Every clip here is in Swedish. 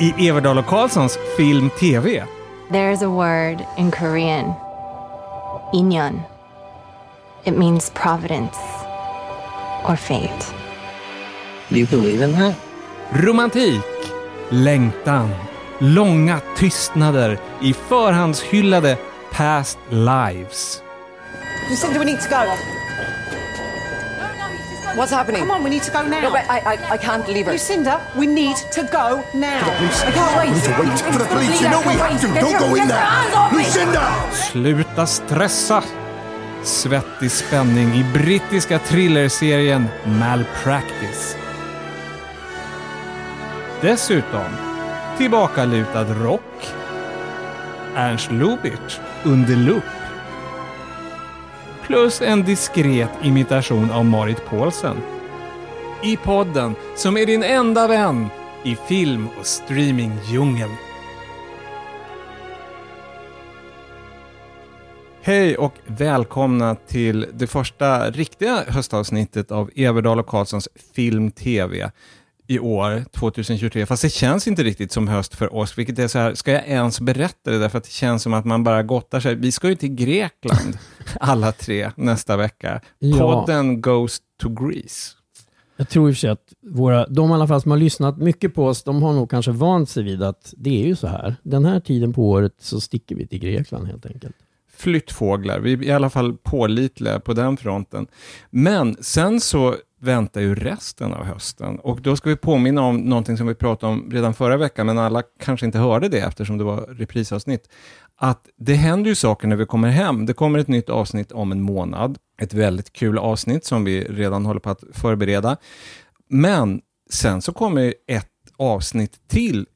i Everdal och Karlssons Film TV. There's a word in Korean, inyon. It means providence or fate. Do you believe in that? Romantik, längtan, långa tystnader i förhandshyllade past lives. Lucinda, we need to go. What's happening? Come on, we need to go now. No, but I, I, I can't leave her. Lucinda, we need to go now. I can't wait. Wait for the police. You know we have to. Don't go in there. Lucinda! Sluta stressa! Svettig spänning i brittiska thrillerserien Malpractice. Dessutom tillbakalutad rock. Ernst Lubitsch under lupp. Plus en diskret imitation av Marit Paulsen. I podden som är din enda vän i film och streamingdjungeln. Hej och välkomna till det första riktiga höstavsnittet av Everdahl och Karlssons Film TV i år, 2023. Fast det känns inte riktigt som höst för oss, vilket är så här, ska jag ens berätta det? Därför att det känns som att man bara gottar sig. Vi ska ju till Grekland, alla tre, nästa vecka. Ja. Podden goes to Greece. Jag tror i och för sig att våra, de i alla fall som har lyssnat mycket på oss, de har nog kanske vant sig vid att det är ju så här. Den här tiden på året så sticker vi till Grekland helt enkelt. flyttfåglar. Vi är i alla fall pålitliga på den fronten. Men sen så väntar ju resten av hösten och då ska vi påminna om någonting som vi pratade om redan förra veckan, men alla kanske inte hörde det eftersom det var reprisavsnitt. Att det händer ju saker när vi kommer hem. Det kommer ett nytt avsnitt om en månad. Ett väldigt kul avsnitt som vi redan håller på att förbereda. Men sen så kommer ett avsnitt till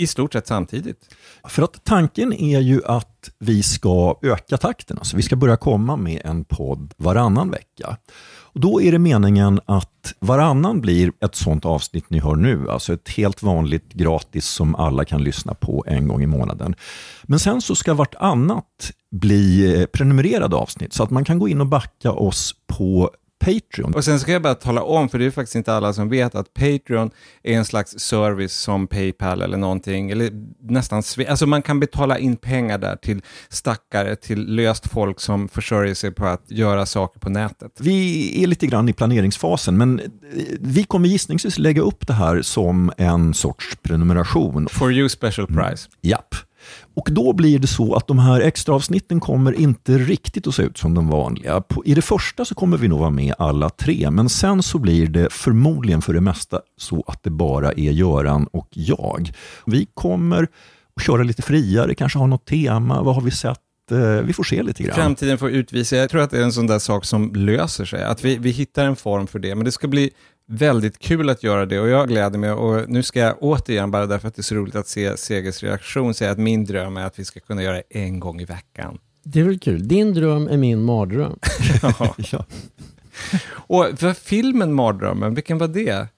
i stort sett samtidigt. För att tanken är ju att vi ska öka takten, alltså vi ska börja komma med en podd varannan vecka. Och då är det meningen att varannan blir ett sånt avsnitt ni hör nu, alltså ett helt vanligt gratis som alla kan lyssna på en gång i månaden. Men sen så ska vartannat bli eh, prenumererade avsnitt, så att man kan gå in och backa oss på Patreon. Och sen ska jag bara tala om, för det är faktiskt inte alla som vet, att Patreon är en slags service som Paypal eller någonting, eller nästan, alltså man kan betala in pengar där till stackare, till löst folk som försörjer sig på att göra saker på nätet. Vi är lite grann i planeringsfasen, men eh, vi kommer gissningsvis lägga upp det här som en sorts prenumeration. For you special price. Japp. Och då blir det så att de här extra avsnitten kommer inte riktigt att se ut som de vanliga. I det första så kommer vi nog vara med alla tre, men sen så blir det förmodligen för det mesta så att det bara är Göran och jag. Vi kommer att köra lite friare, kanske ha något tema, vad har vi sett? Eh, vi får se lite grann. Framtiden får utvisa. Jag tror att det är en sån där sak som löser sig. Att vi, vi hittar en form för det. Men det ska bli väldigt kul att göra det och jag gläder mig. Och nu ska jag återigen, bara därför att det är så roligt att se Segers reaktion, säga att min dröm är att vi ska kunna göra det en gång i veckan. Det är väl kul. Din dröm är min mardröm. Ja. Och för filmen Mardrömmen, vilken var det?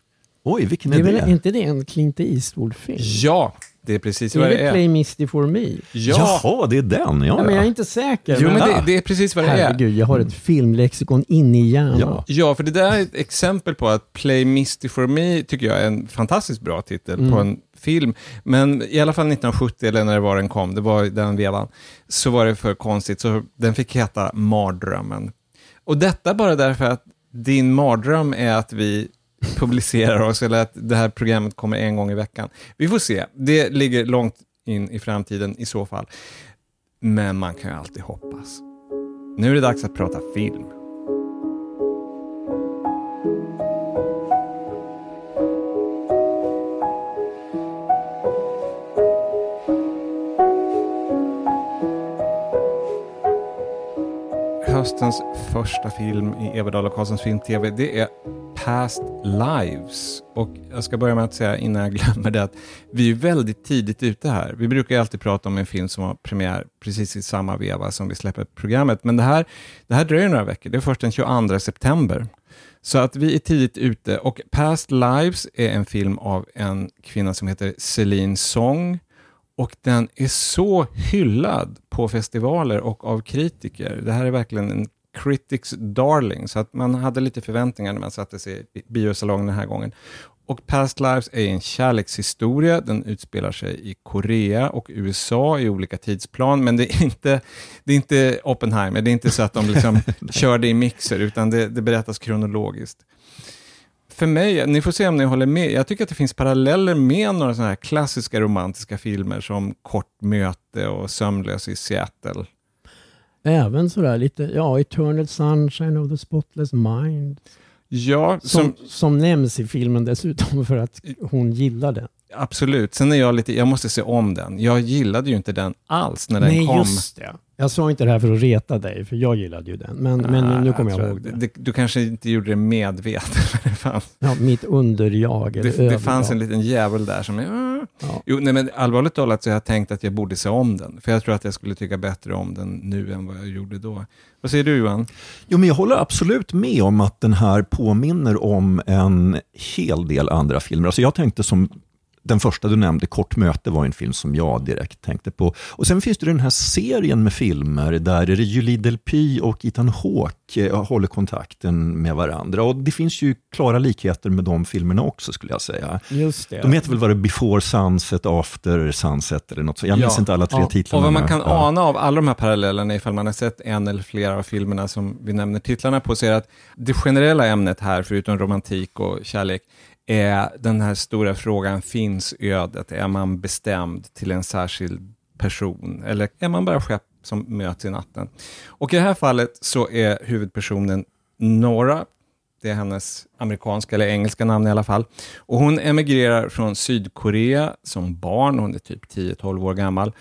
Oj, vilken Det är är väl inte det en Clint Eastwood-film? Ja, det är precis Är vad det det är. Play Misty for Me? Ja, Jaha, det är den. Ja, Nej, men jag är inte säker. jo, men det, det är precis vad det är. Herregud, jag har ett filmlexikon inne i hjärnan. Ja. Ja, för det där är ett exempel på att Play Misty for Me tycker jag är en fantastiskt bra titel Mm. på en film. Men i alla fall 1970, eller när det var den kom, det var den vevan, så var det för konstigt, så den fick heta Mardrömmen. Och detta bara därför att din mardröm är att vi publicerar oss, eller att det här programmet kommer en gång i veckan. Vi får se, det ligger långt in i framtiden i så fall. Men man kan ju alltid hoppas. Nu är det dags att prata film. Höstens första film i Everdahl och Karlssons film TV, det är Past Lives. Och jag ska börja med att säga innan jag glömmer det att vi är väldigt tidigt ute här. Vi brukar ju alltid prata om en film som har premiär precis i samma veva som vi släpper programmet. Men det här, det här dröjer några veckor. Det är först den 22 september. Så att vi är tidigt ute. Och Past Lives är en film av en kvinna som heter Celine Song. Och den är så hyllad på festivaler och av kritiker. Det här är verkligen en Critics Darling, så att man hade lite förväntningar när man satte sig i biosalongen den här gången. Och Past Lives är en kärlekshistoria. Den utspelar sig i Korea och USA i olika tidsplan, men det är inte, det är inte Oppenheimer. Det är inte så att de liksom kör det i mixer, utan det, det berättas kronologiskt. För mig, ni får se om ni håller med, jag tycker att det finns paralleller med några sådana här klassiska romantiska filmer som Kort möte och Sömnlös i Seattle. Även sådär lite, ja, Eternal Sunshine of the Spotless Mind. Ja, Som, som, som nämns i filmen dessutom för att hon gillar den. Absolut. Sen är jag lite, jag måste se om den. Jag gillade ju inte den alls när den Nej, kom. just det. Jag sa inte det här för att reta dig, för jag gillade ju den. Men, men nu kommer jag, tror ihåg det. det. Du kanske inte gjorde det medvetet, men det fanns, Ja, mitt underjag. det, det fanns en liten djävul där som... Uh. Ja. Jo, nej, men allvarligt talat så har jag tänkt att jag borde se om den. För jag tror att jag skulle tycka bättre om den nu än vad jag gjorde då. Vad säger du Johan? Jo, men jag håller absolut med om att den här påminner om en hel del andra filmer. Alltså jag tänkte som den första du nämnde, Kort möte, var en film som jag direkt tänkte på. Och Sen finns det den här serien med filmer där är det Julie Delpy och Ethan Hawke eh, håller kontakten med varandra. Och Det finns ju klara likheter med de filmerna också skulle jag säga. Just det. De heter väl vad det Before Sunset, After Sunset eller något så. Jag minns Ja. inte alla tre Ja. titlarna. Och vad man kan Ja. ana av alla de här parallellerna, ifall man har sett en eller flera av filmerna som vi nämner titlarna på, så är att det generella ämnet här, förutom romantik och kärlek, eh, den här stora frågan, finns ödet? Är man bestämd till en särskild person? Eller är man bara skepp som möts i natten? Och i det här fallet så är huvudpersonen Nora, det är hennes amerikanska eller engelska namn i alla fall. Och hon emigrerar från Sydkorea som barn, hon är typ 10-12 år gammal.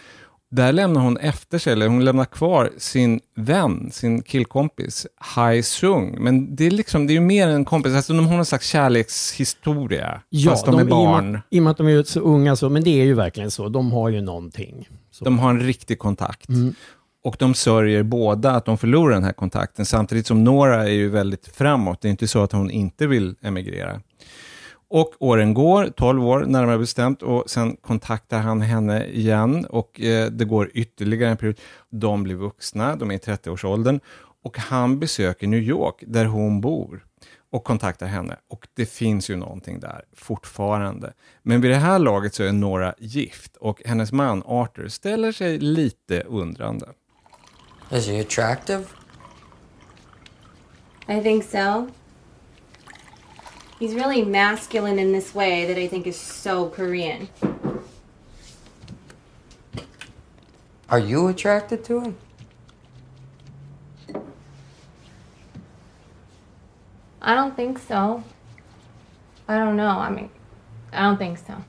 Där lämnar hon efter sig, eller hon lämnar kvar sin vän, sin killkompis, Hai Sung. Men det är liksom, det är ju mer än en kompis, alltså de har någon slags kärlekshistoria, fast de, är i och barn. I och med att de är så unga, så, men det är ju verkligen så. De har ju någonting. Så. De har en riktig kontakt. Mm. Och de sörjer båda att de förlorar den här kontakten, samtidigt som Nora är ju väldigt framåt. Det är inte så att hon inte vill emigrera. Och åren går, 12 år närmare bestämt, och sen kontaktar han henne igen och eh, det går ytterligare en period. De blir vuxna, de är i 30-årsåldern och han besöker New York där hon bor och kontaktar henne. Och det finns ju någonting där fortfarande. Men vid det här laget så är Nora gift och hennes man Arthur ställer sig lite undrande. Is he attractive? I think so. He's really masculine in this way that I think is so Korean. Are you attracted to him? I don't think so. I don't know. I mean, I don't think so.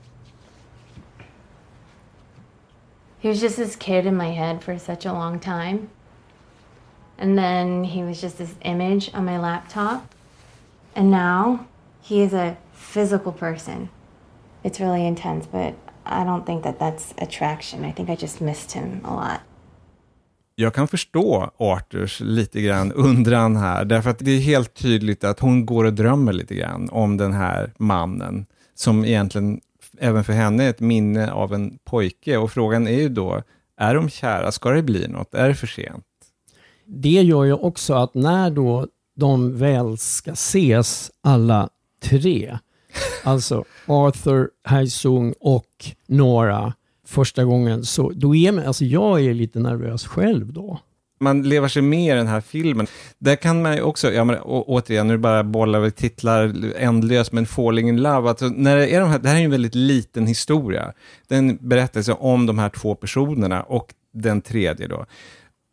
He was just this kid in my head for such a long time. And then he was just this image on my laptop. And now he is a physical person. It's really intense, but I don't think that that's attraction. I think I just missed him a lot. Jag kan förstå Arthurs lite grann undran här, därför att det är helt tydligt att hon går och drömmer lite grann om den här mannen, som egentligen även för henne är ett minne av en pojke. Och frågan är ju då, är de kära? Ska det bli något? Är det för sent? Det gör ju också att när då de väl ska ses alla tre, alltså Arthur, Haizung och Nora första gången, så då är man, alltså jag är lite nervös själv då. man lever sig med i den här filmen. Där kan man ju också, ja men å, återigen, nu bara bollar vi titlar ändlöst, men Falling in Love, alltså, när det, är de här, det här är ju en väldigt liten historia. Det är en berättelse om de här två personerna och den tredje då.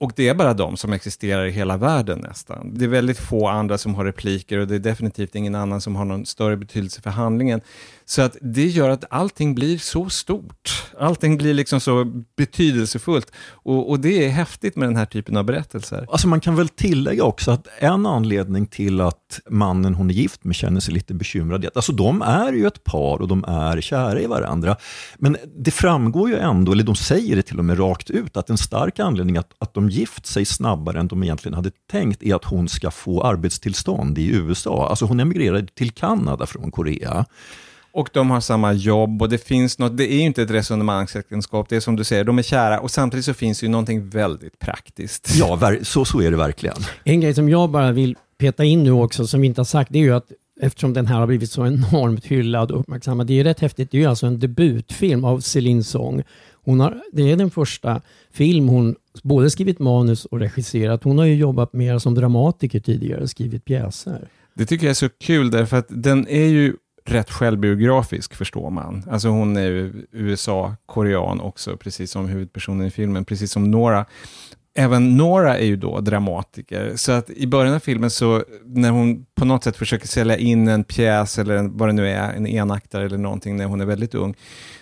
Och det är bara de som existerar i hela världen nästan. Det är väldigt få andra som har repliker och det är definitivt ingen annan som har någon större betydelse för handlingen. Så att det gör att allting blir så stort. Allting blir liksom så betydelsefullt. Och, och det är häftigt med den här typen av berättelser. Alltså man kan väl tillägga också att en anledning till att mannen hon är gift med känner sig lite bekymrad alltså de är ju ett par och de är kära i varandra. Men det framgår ju ändå, eller de säger det till och med rakt ut, att en stark anledning att, att de gift sig snabbare än de egentligen hade tänkt är att hon ska få arbetstillstånd i USA. Alltså hon emigrerade till Kanada från Korea. Och de har samma jobb och det finns något, det är ju inte ett resonemangsäktenskap, det är som du säger, de är kära och samtidigt så finns det ju någonting väldigt praktiskt. Ja, så, så är det verkligen. En grej som jag bara vill peta in nu också, som vi inte har sagt, det är ju att eftersom den här har blivit så enormt hyllad och uppmärksammad, det är rätt häftigt, det är ju alltså en debutfilm av Celine Song. Hon har, det är den första film hon både skrivit manus och regisserat. Hon har ju jobbat mer som dramatiker tidigare, skrivit pjäser. Det tycker jag är så kul därför att den är ju rätt självbiografisk förstår man. Alltså hon är ju USA-korean också, precis som huvudpersonen i filmen, precis som Nora. Även Nora är ju då dramatiker, så att i början av filmen så när hon på något sätt försöker sälja in en pjäs eller en, vad det nu är, en enaktare eller någonting när hon är väldigt ung,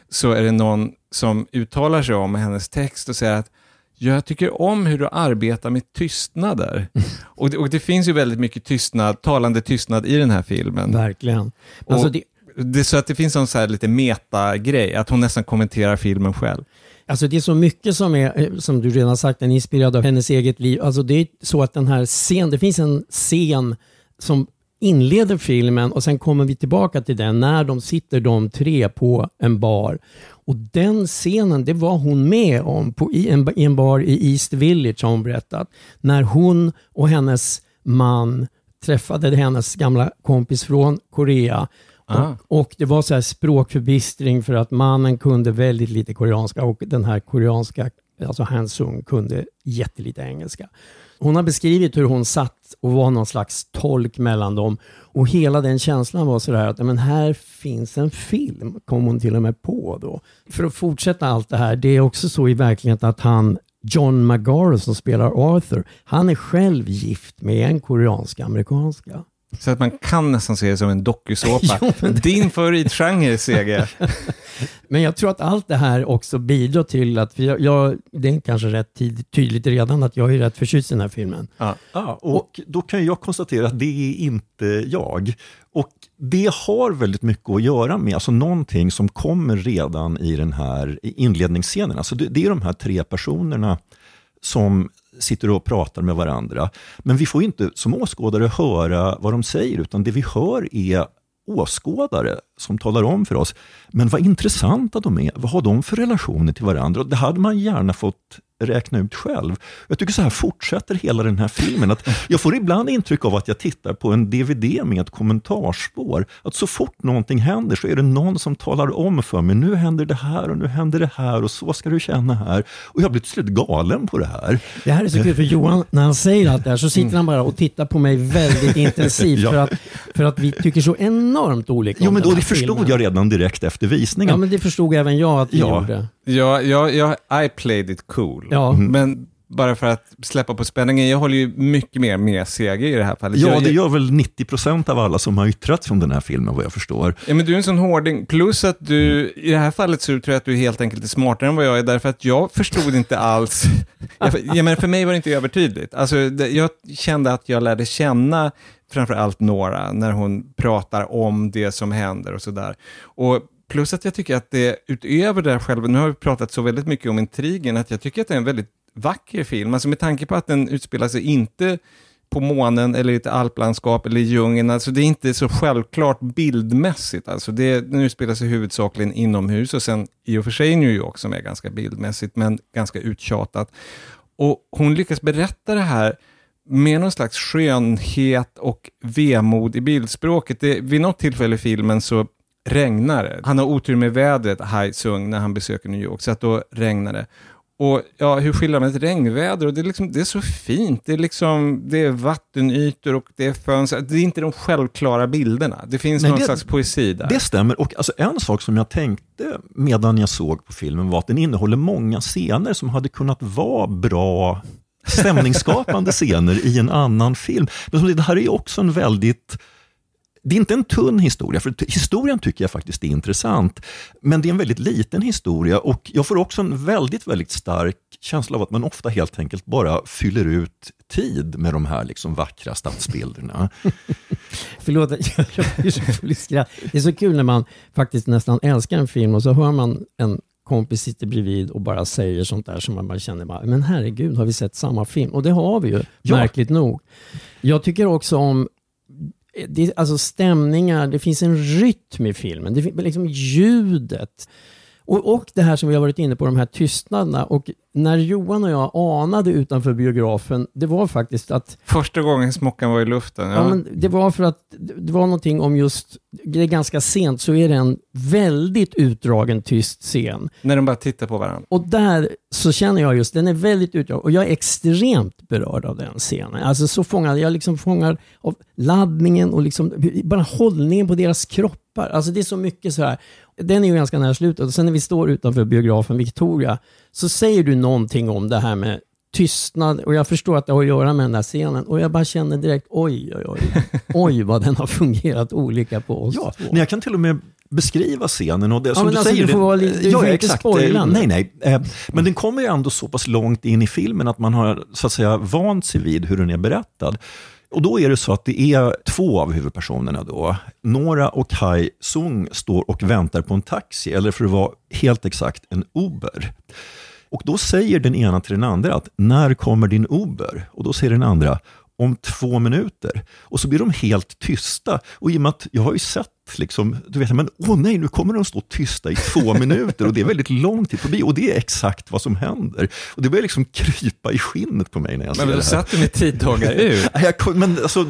så är det någon som uttalar sig om hennes text och säger att jag tycker om hur du arbetar med tystnader. Och, det, och det finns ju väldigt mycket tystnad, talande tystnad i den här filmen. Verkligen. Alltså Och det, det, så att det finns en så här lite meta-grej, att hon nästan kommenterar filmen själv. Alltså det är så mycket som är, eh, som du redan sagt, den är inspirerad av hennes eget liv. Alltså det är så att den här scen, det finns en scen som inleder filmen och sen kommer vi tillbaka till den när de sitter de tre på en bar. Och den scenen, det var hon med om på, i, en, i en bar i East Village har hon berättat. När hon och hennes man träffade hennes gamla kompis från Korea. Ah. Och, och det var så här språkförbistring för att mannen kunde väldigt lite koreanska och den här koreanska, alltså Han Sung, kunde jättelite engelska. Hon har beskrivit hur hon satt och var någon slags tolk mellan dem och hela den känslan var sådär att men här finns en film, kom hon till och med på då. För att fortsätta allt det här, det är också så i verkligheten att han John McGarrow som spelar Arthur, han är själv gift med en koreansk amerikanska. Så att man kan nästan se det som en dokusåpa. Jo, Din favoritgenre, CG. Men jag tror att allt det här också bidrar till att, för jag, jag, det är kanske rätt tid, tydligt redan att jag är rätt förtjust i den här filmen. Ja. Ja, och då kan jag konstatera att det är inte jag. Och det har väldigt mycket att göra med alltså någonting som kommer redan i den här inledningsscenen. Alltså det, det är de här tre personerna som sitter och pratar med varandra. Men vi får inte som åskådare höra vad de säger, utan det vi hör är åskådare som talar om för oss, men vad intressanta de är, vad har de för relationer till varandra? Och det hade man gärna fått räkna ut själv. Jag tycker så här fortsätter hela den här filmen. Att jag får ibland intryck av att jag tittar på en DVD med ett kommentarspår. Att så fort någonting händer så är det någon som talar om för mig, nu händer det här och nu händer det här och så ska du känna här. Och jag blir till slut galen på det här. Det här är så kul för Johan, när han säger allt det här så sitter han bara och tittar på mig väldigt intensivt Ja. för, att, för att vi tycker så enormt olika Jo, men då det förstod filmen. jag redan direkt efter visningen. Ja, men det förstod även jag att vi Ja. gjorde. Ja, ja, ja, I played it cool. Ja. Men bara för att släppa på spänningen, jag håller ju mycket mer med CG i det här fallet. Ja, jag, det gör väl 90% av alla som har yttrat sig om den här filmen, vad jag förstår. Ja, men du är en sån hårding. Plus att du, i det här fallet så tror jag att du helt enkelt är smartare än vad jag är, därför att jag förstod inte alls. Jag, jag menar, för mig var det inte övertydligt. Alltså, det, jag kände att jag lärde känna framför allt Nora när hon pratar om det som händer och sådär. Och plus att jag tycker att det, utöver det här själva, nu har vi pratat så väldigt mycket om intrigen, att jag tycker att det är en väldigt vacker film. Alltså med tanke på att den utspelar sig inte på månen eller i ett alplandskap eller i djungeln. Alltså det är inte så självklart bildmässigt. Alltså det, den utspelar sig huvudsakligen inomhus och sen i och för sig New York som är ganska bildmässigt men ganska uttjatat. Och hon lyckas berätta det här med någon slags skönhet och vemod i bildspråket. Det, vid något tillfälle i filmen så regnar det. Han har otur med vädret, Hai Sung, när han besöker New York, så att då regnar det. Och ja, hur skildrar man ett regnväder? Och det, är liksom, det är så fint. Det är, liksom, det är vattenytor och det är fönster. Det är inte de självklara bilderna. Det finns Nej, någon det- slags poesi där. Det stämmer. Och alltså en sak som jag tänkte medan jag såg på filmen var att den innehåller många scener som hade kunnat vara bra stämningsskapande scener i en annan film. Men som det här är också en väldigt det är inte en tunn historia, för historien tycker jag faktiskt är intressant. Men det är en väldigt liten historia och jag får också en väldigt, väldigt stark känsla av att man ofta helt enkelt bara fyller ut tid med de här liksom vackra stadsbilderna. Förlåt, jag blir så full. Det är så kul när man faktiskt nästan älskar en film och så hör man en kompis sitter bredvid och bara säger sånt där som man känner, bara, men herregud, har vi sett samma film? Och det har vi ju, Ja. märkligt nog. Jag tycker också om det, alltså stämningar, det finns en rytm i filmen. Det finns liksom ljudet. Och, och det här som vi har varit inne på, de här tystnaderna. Och när Johan och jag anade utanför biografen, det var faktiskt att Första gången smockan var i luften. Ja. Ja, men det var för att det var någonting om just, det är ganska sent så är det en väldigt utdragen tyst scen. När de bara tittar på varandra. Och där så känner jag just, den är väldigt utdragen och jag är extremt berörd av den scenen. Alltså så fångad, jag liksom fångar av laddningen och liksom bara hållningen på deras kroppar. Alltså det är så mycket så här. Den är ju ganska nära slutet och sen när vi står utanför biografen Victoria så säger du någonting om det här med tystnad och jag förstår att det har att göra med den där scenen och jag bara känner direkt oj, oj, oj, oj vad den har fungerat olika på oss Ja, två. men jag kan till och med beskriva scenen. Och det, som men du alltså, säger, du får vara lite- du ja, får ja, exakt. Nej, nej. Eh, Men den kommer ju ändå så pass långt in i filmen att man har så att säga vant sig vid hur den är berättad. Och då är det så att det är två av huvudpersonerna då. Nora och Kai Sung står och väntar på en taxi, eller för att vara helt exakt, en Uber. Och då säger den ena till den andra att när kommer din Uber? Och då säger den andra om två minuter. Och så blir de helt tysta. Och i och med att jag har ju sett, liksom, du vet, men åh nej, nu kommer de stå tysta i två minuter och det är väldigt lång tid förbi och det är exakt vad som händer. Och det börjar liksom krypa i skinnet på mig när jag ser Men det du här. satt du med tiddagar Jag, kom- men alltså,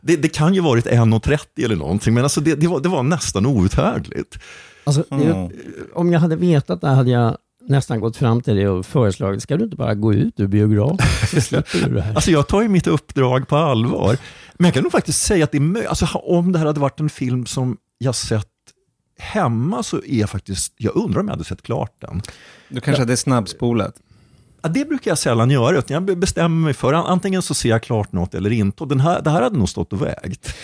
det, det kan ju varit 1.30 eller någonting, men alltså det, det, var, det var nästan outhärdligt. Alltså, det, om jag hade vetat det hade jag nästan gått fram till dig och föreslagit, ska du inte bara gå ut ur biografen så släpper du det här. Alltså jag tar ju mitt uppdrag på allvar. Men jag kan nog faktiskt säga att det är mö- alltså, om det här hade varit en film som jag sett hemma så är jag faktiskt, jag undrar om jag hade sett klart den. Du kanske hade snabbspolat. Ja, det brukar jag sällan göra, utan jag be- bestämmer mig för an- antingen så ser jag klart något eller inte. Och den här, det här hade nog stått och vägt.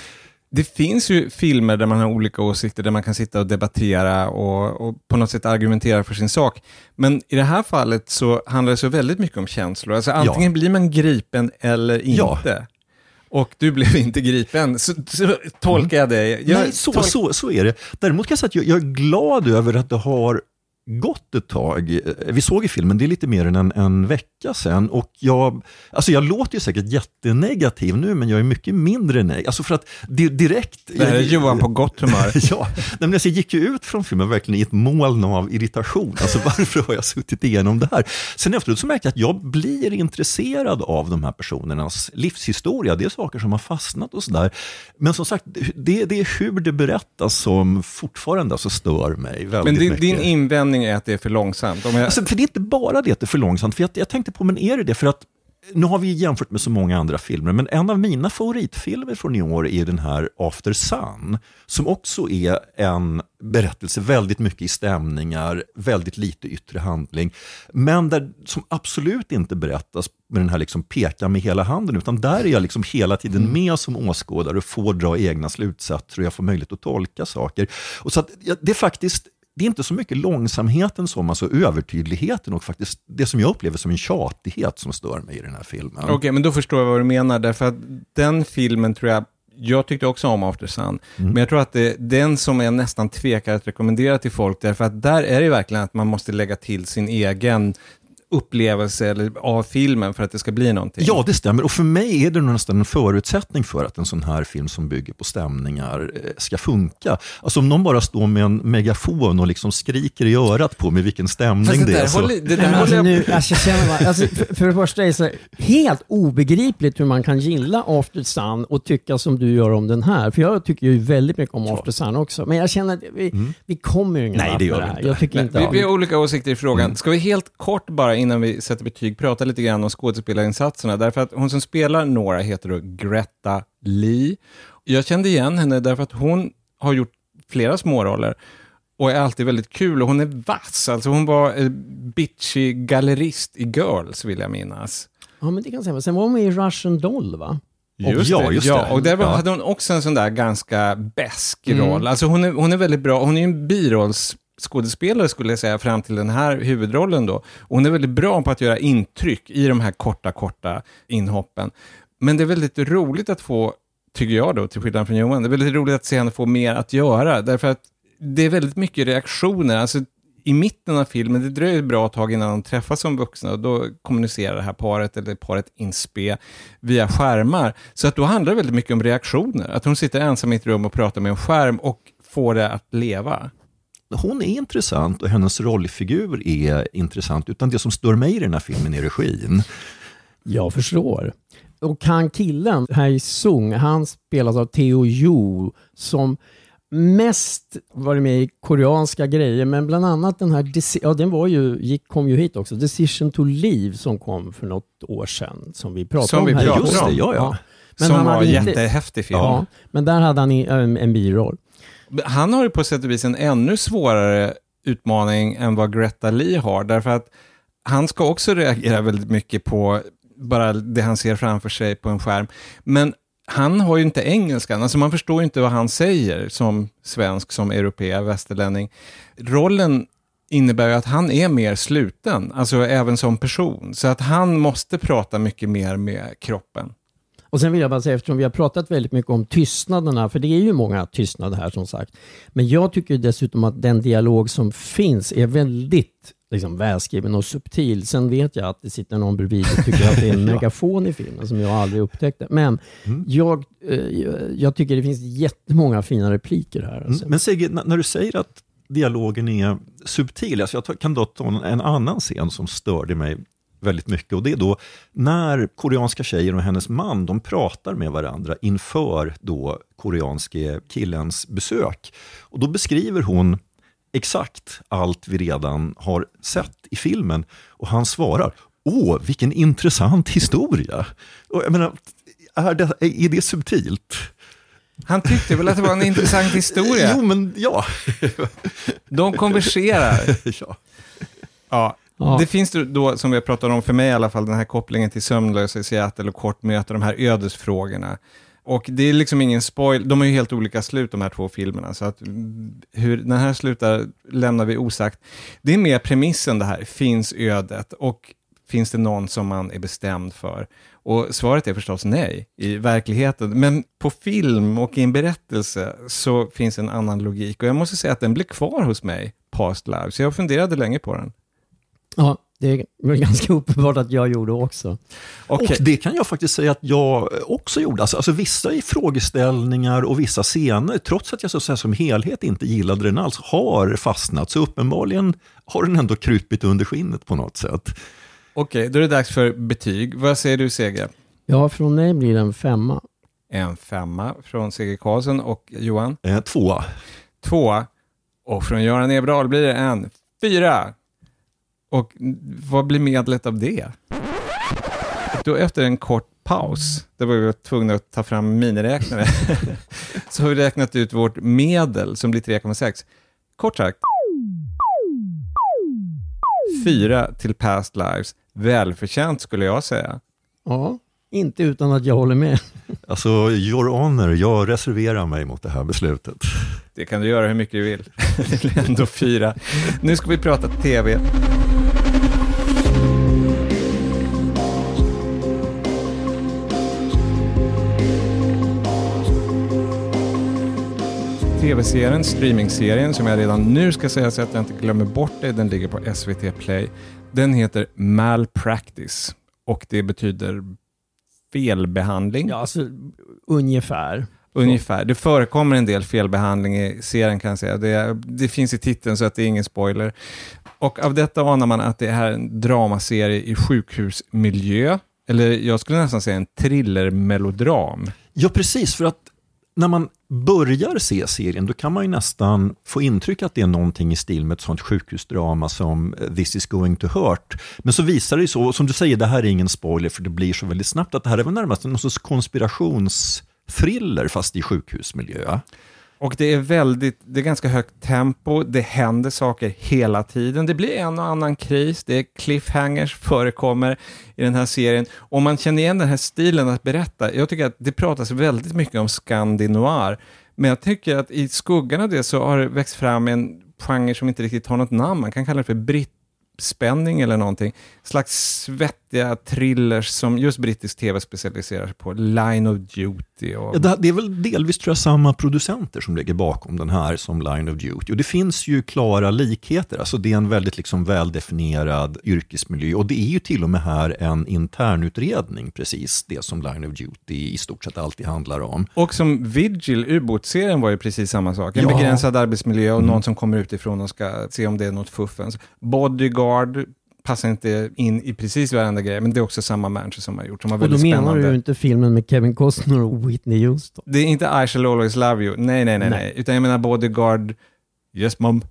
Det finns ju filmer där man har olika åsikter, där man kan sitta och debattera och, och på något sätt argumentera för sin sak. Men i det här fallet så handlar det så väldigt mycket om känslor. Alltså antingen blir man gripen eller inte. Ja. Och du blev inte gripen, så, så tolkar jag dig. Jag. Nej, så, tolk- så, så är det. Däremot kan jag säga att jag, jag är glad över att det har gått ett tag. Vi såg i filmen, det är lite mer än en, en vecka sedan. Och jag, alltså jag låter ju säkert jättenegativ nu, men jag är mycket mindre negativ. Alltså för att di- direkt... Det här är Johan på gott humör. Ja, men alltså jag gick ju ut från filmen verkligen i ett moln av irritation. Alltså varför har jag suttit igenom det här? Sen efteråt så märkte jag att jag blir intresserad av de här personernas livshistoria. Det är saker som har fastnat och sådär. Men som sagt, det, det är hur det berättas som fortfarande alltså stör mig väldigt Men din, mycket. din invändning är att det är för långsamt. Jag, Alltså, för det är inte bara det att det är för långsamt. För jag, jag tänkte på, men är det det? För att nu har vi jämfört med så många andra filmer, men en av mina favoritfilmer från i år är den här After Sun, som också är en berättelse väldigt mycket i stämningar, väldigt lite yttre handling, men där, som absolut inte berättas med den här liksom peka med hela handen, utan där är jag liksom hela tiden med som åskådare och får dra egna slutsatser och jag får möjlighet att tolka saker. Och så att, ja, det är faktiskt det är inte så mycket långsamheten som alltså övertydligheten och faktiskt det som jag upplever som en tjatighet som stör mig i den här filmen. Okej, men då förstår jag vad du menar, därför att den filmen tror jag, jag tyckte också om After Sun, Mm. men jag tror att det är den som jag nästan tvekar att rekommendera till folk, därför att där är det verkligen att man måste lägga till sin egen upplevelse eller, av filmen för att det ska bli någonting. Ja, det stämmer. Och för mig är det nog nästan en förutsättning för att en sån här film som bygger på stämningar eh, ska funka. Alltså om någon bara står med en megafon och liksom skriker i örat på mig vilken stämning Fast det det är. Så... håller, det där alltså, nu, alltså, känner man, alltså, för, för det första är det så helt obegripligt hur man kan gilla After Sun och tycka som du gör om den här. För jag tycker ju väldigt mycket om After Sun också. Men jag känner att vi, vi kommer ju ingen Nej, det gör det vi här. inte. Jag tycker Nej, inte vi, vi har olika åsikter i frågan. Ska vi helt kort bara innan vi sätter betyg prata lite grann om skådespelarinsatserna? Därför att hon som spelar Nora heter då Greta Lee. Jag kände igen henne därför att hon har gjort flera småroller och är alltid väldigt kul och hon är vass. Alltså hon var eh, bitchy gallerist i Girls vill jag minnas. Ja, men det kan jag säga. Sen var hon med i Russian Doll va? Just ja, det. just ja, det. och där var, Ja. hade hon också en sån där ganska besk Mm. roll. Alltså hon är, hon är väldigt bra, hon är ju en skådespelare skulle jag säga, fram till den här huvudrollen då. Och hon är väldigt bra på att göra intryck i de här korta, korta inhoppen. Men det är väldigt roligt att få, tycker jag då, till skillnad från Johan, det är väldigt roligt att se henne få mer att göra, därför att det är väldigt mycket reaktioner. Alltså, i mitten av filmen, det dröjer ett bra tag innan de träffas som vuxna och då kommunicerar det här paret, eller paret Inspe, via skärmar. Så att då handlar det väldigt mycket om reaktioner. Att hon sitter ensam i ett rum och pratar med en skärm och får det att leva. Hon är intressant och hennes rollfigur är intressant, utan det som stör mig i den här filmen är regin. Jag förstår. Och han killen, Hai Sung, han spelas av Theo Yu som mest varit med i koreanska grejer, men bland annat den här, ja den var ju, gick, kom ju hit också, Decision to Leave som kom för något år sedan, som vi pratade Som om vi här. pratade Just det, ja, ja. Men som han var inte- jättehäftig film. Ja, men där hade han en, en biroll. Han har ju på sätt och vis en ännu svårare utmaning än vad Greta Lee har, därför att han ska också reagera väldigt mycket på bara det han ser framför sig på en skärm. Men han har ju inte engelskan, alltså man förstår ju inte vad han säger som svensk, som europé, västerlänning. Rollen innebär ju att han är mer sluten, alltså även som person. Så att han måste prata mycket mer med kroppen. Och sen vill jag bara säga, eftersom vi har pratat väldigt mycket om tystnaderna, för det är ju många tystnader här som sagt. Men jag tycker dessutom att den dialog som finns är väldigt liksom, välskriven och subtil. Sen vet jag att det sitter någon bredvid och tycker att det är en megafon i filmen som jag aldrig upptäckte. Men jag, eh, jag tycker det finns jättemånga fina repliker här. Alltså. Mm, Men Sigge, när du säger att dialogen är subtil, alltså jag kan då ta en annan scen som störde mig väldigt mycket och det är då när koreanska tjejen och hennes man, de pratar med varandra inför då koreanske killens besök. Och då beskriver hon exakt allt vi redan har sett i filmen och han svarar Åh, vilken intressant historia! Och jag menar, är det, är det subtilt? Han tyckte väl att det var en intressant historia. Jo, men ja. De konverserar. ja. Ja. Ja. Det finns då- som vi pratade pratat om för mig i alla fall, den här kopplingen till Sömnlösa i Seattle och Kort möte, de här ödesfrågorna. Och det är liksom ingen spoil, de har ju helt olika slut de här två filmerna, så att mm, hur den här slutar lämnar vi osagt. Det är mer premissen det här, finns ödet och finns det någon som man är bestämd för? Och svaret är förstås nej i verkligheten, men på film och i en berättelse så finns en annan logik och jag måste säga att den blir kvar hos mig, Past Lives, jag funderade länge på den. Ja, det är väl ganska uppenbart att jag gjorde också. Okej. Och det kan jag faktiskt säga att jag också gjorde. Alltså, alltså vissa i frågeställningar och vissa scener, trots att jag så att säga, som helhet inte gillade den alls, har fastnat. Så uppenbarligen har den ändå krupit under skinnet på något sätt. Okej, då är det dags för betyg. Vad säger du, Sege? Ja, från mig blir det en femma. En femma från Sege Karlsson och Johan. Eh, tvåa. Två. Och från Göran Eberdahl blir det en fyra. Och vad blir medlet av det? Och då efter en kort paus, där var vi tvungna att ta fram miniräknare, så har vi räknat ut vårt medel som blir 3,6. Kort sagt, fyra till Past Lives. Välförtjänt skulle jag säga. Ja, inte utan att jag håller med. Alltså, your honor, jag reserverar mig mot det här beslutet. Det kan du göra hur mycket du vill. Det blir ändå fyra. Nu ska vi prata tv. Tv-serien, streamingserien, som jag redan nu ska säga så att jag inte glömmer bort det, den ligger på SVT Play. Den heter Malpractice och det betyder felbehandling. Ja, alltså ungefär. Ungefär. Det förekommer en del felbehandling i serien kan jag säga. Det, det finns i titeln så att det är ingen spoiler. Och av detta anar man att det här är en dramaserie i sjukhusmiljö. Eller jag skulle nästan säga en thrillermelodram. Ja, precis, för att när man börjar se serien, då kan man ju nästan få intryck att det är någonting i stil med ett sånt sjukhusdrama som eh, This is going to hurt. Men så visar det ju så, som du säger, det här är ingen spoiler för det blir så väldigt snabbt, att det här är väl närmast en sorts konspirationsthriller fast i sjukhusmiljö. Och det är väldigt, det är ganska högt tempo, det händer saker hela tiden. Det blir en och annan kris, det är cliffhangers förekommer i den här serien. Och man känner igen den här stilen att berätta. Jag tycker att det pratas väldigt mycket om skandinoir. Men jag tycker att i skuggan av det så har det växt fram en genre som inte riktigt har något namn. Man kan kalla det för brittspänning eller någonting. Slags svett riktiga thrillers som just brittisk tv specialiserar sig på. Line of Duty och... Ja, det- är väl delvis tror jag, samma producenter som ligger bakom den här som Line of Duty. Och det finns ju klara likheter. Alltså det är en väldigt liksom väldefinierad yrkesmiljö. Och det är ju till och med här en internutredning, precis det som Line of Duty i stort sett alltid handlar om. Och som Vigil, ubåtsserien var ju precis samma sak. En Ja. begränsad arbetsmiljö och någon som kommer utifrån och ska se om det är något fuffens. Bodyguard passar inte in i precis varenda grej, men det är också samma människor som har gjort, som var Och då menar spännande. du inte filmen med Kevin Costner och Whitney Houston? Det är inte I shall always love you, nej, nej, nej, Nej. nej. utan jag menar Bodyguard, yes mom,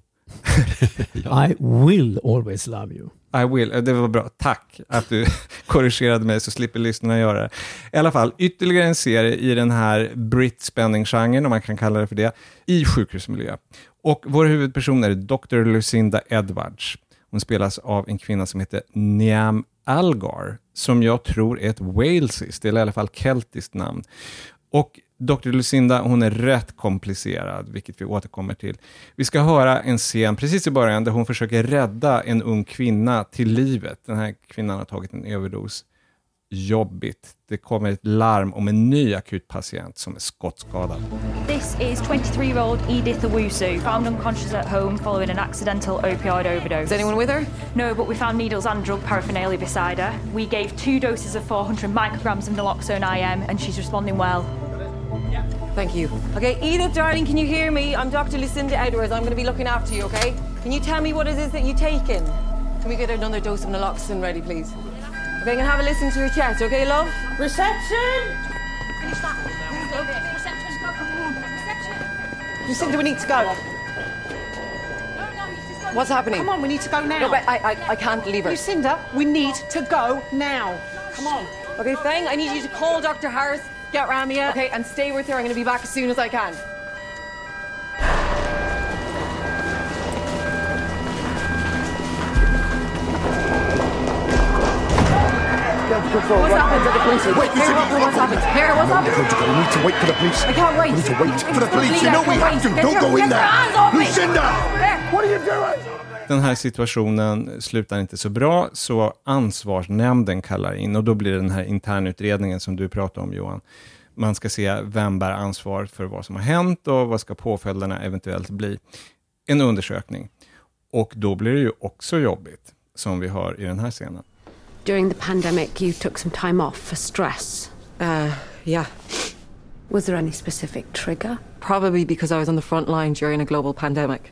I will always love you. I will. Det var bra. Tack att du korrigerade mig så slipper lyssnarna göra det. I alla fall, ytterligare en serie i den här Brit-spänning-genren, om man kan kalla det för det, i sjukhusmiljö. Och vår huvudperson är Dr. Lucinda Edwards. Hon spelas av en kvinna som heter Niam Algar, som jag tror är ett walesiskt, eller i alla fall keltiskt namn. Och Dr. Lucinda, hon är rätt komplicerad, vilket vi återkommer till. Vi ska höra en scen precis i början där hon försöker rädda en ung kvinna till livet. Den här kvinnan har tagit en överdos. Jobbigt. Det kommer ett larm om en ny akutpatient som är skottskadad. This is 23-year-old Edith Owusu, found unconscious at home following an accidental opioid overdose. Is anyone with her? No, but we found needles and drug paraphernalia beside her. We gave two doses of 400 micrograms of naloxone IM, and she's responding well. Thank you. Okay, Edith, darling, can you hear me? I'm Dr. Lucinda Edwards. I'm going to be looking after you, okay? Can you tell me what it is that you've taken? Can we get another dose of naloxone ready, please? Okay, I'm going to have a listen to your chat, okay, love? Reception! Lucinda, we need to go. What's happening? Come on, we need to go now. No, but I, I, I can't leave her. Lucinda, we need to go now. Come on. Okay, Fang, I need you to call Dr. Harris, get Ramia, okay, and stay with her. I'm going to be back as soon as I can. What's happened to the police? Wait, you what, you- what's happened? Here, what's happened? We need to wait for the police. I can't wait. We need to wait for the police. You know we have to. Don't go in there. Lucinda! What are you doing? Den här situationen slutar inte så bra, så ansvarsnämnden kallar in och då blir det den här internutredningen som du pratade om Johan. Man ska se vem bär ansvar för vad som har hänt och vad ska påföljderna eventuellt bli. En undersökning. Och då blir det ju också jobbigt, som vi hör i den här scenen. During the pandemic, you took some time off for stress. Uh, yeah. Was there any specific trigger? Probably because I was on the front line during a global pandemic.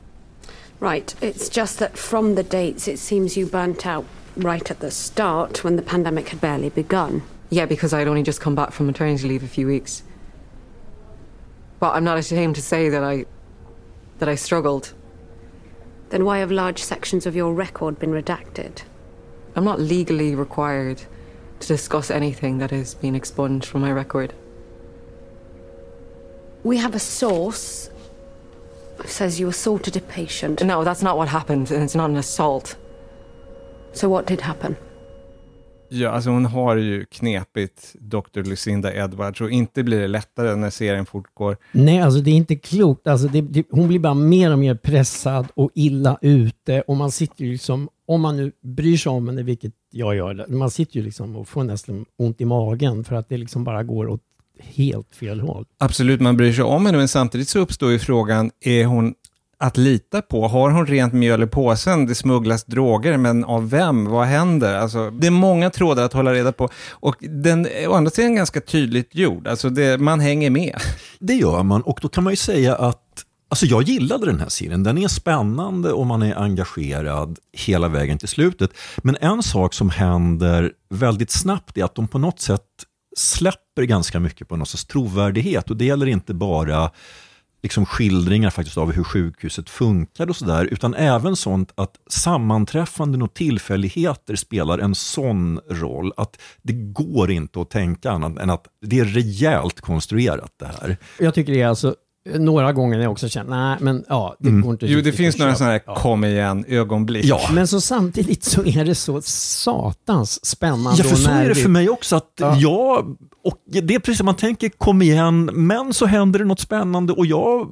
Right, it's just that from the dates, it seems you burnt out right at the start when the pandemic had barely begun. Yeah, because I'd only just come back from maternity leave a few weeks. But I'm not ashamed to say that I that I struggled. Then why have large sections of your record been redacted? I'm not legally required to discuss anything that has been expunged from my record. We have a source who says you assaulted a patient. No, that's not what happened, and it's not an assault. So what did happen? Ja, alltså hon har ju knepigt Dr. Lucinda Edwards och inte blir det lättare när serien fortgår. Nej, alltså det är inte klokt. Alltså det, det, hon blir bara mer och mer pressad och illa ute och man sitter ju liksom, om man nu bryr sig om henne, vilket jag gör, man sitter ju liksom och får nästan ont i magen för att det liksom bara går åt helt fel håll. Absolut, man bryr sig om henne, men samtidigt så uppstår ju frågan, är hon att lita på? Har hon rent mjöl i påsen? Det smugglas droger, men av vem? Vad händer? Alltså, det är många trådar att hålla reda på. Och den är å andra sidan ganska tydligt gjord. Alltså det, man hänger med. Det gör man och då kan man ju säga att Alltså jag gillade den här serien. Den är spännande och man är engagerad hela vägen till slutet. Men en sak som händer väldigt snabbt är att de på något sätt släpper ganska mycket på någon sorts trovärdighet. Och det gäller inte bara liksom skildringar faktiskt av hur sjukhuset funkar och sådär, utan även sånt att sammanträffanden och tillfälligheter spelar en sån roll att det går inte att tänka annat än att det är rejält konstruerat det här. Jag tycker det är alltså några gånger när jag också känner, nej men ja, det går inte Jo, det finns några sådana här Ja. kom igen ögonblick. Ja. Men så samtidigt så är det så satans spännande Ja, för så är det för mig också. att Ja. jag, och Det är precis som man tänker, kom igen, men så händer det något spännande och jag,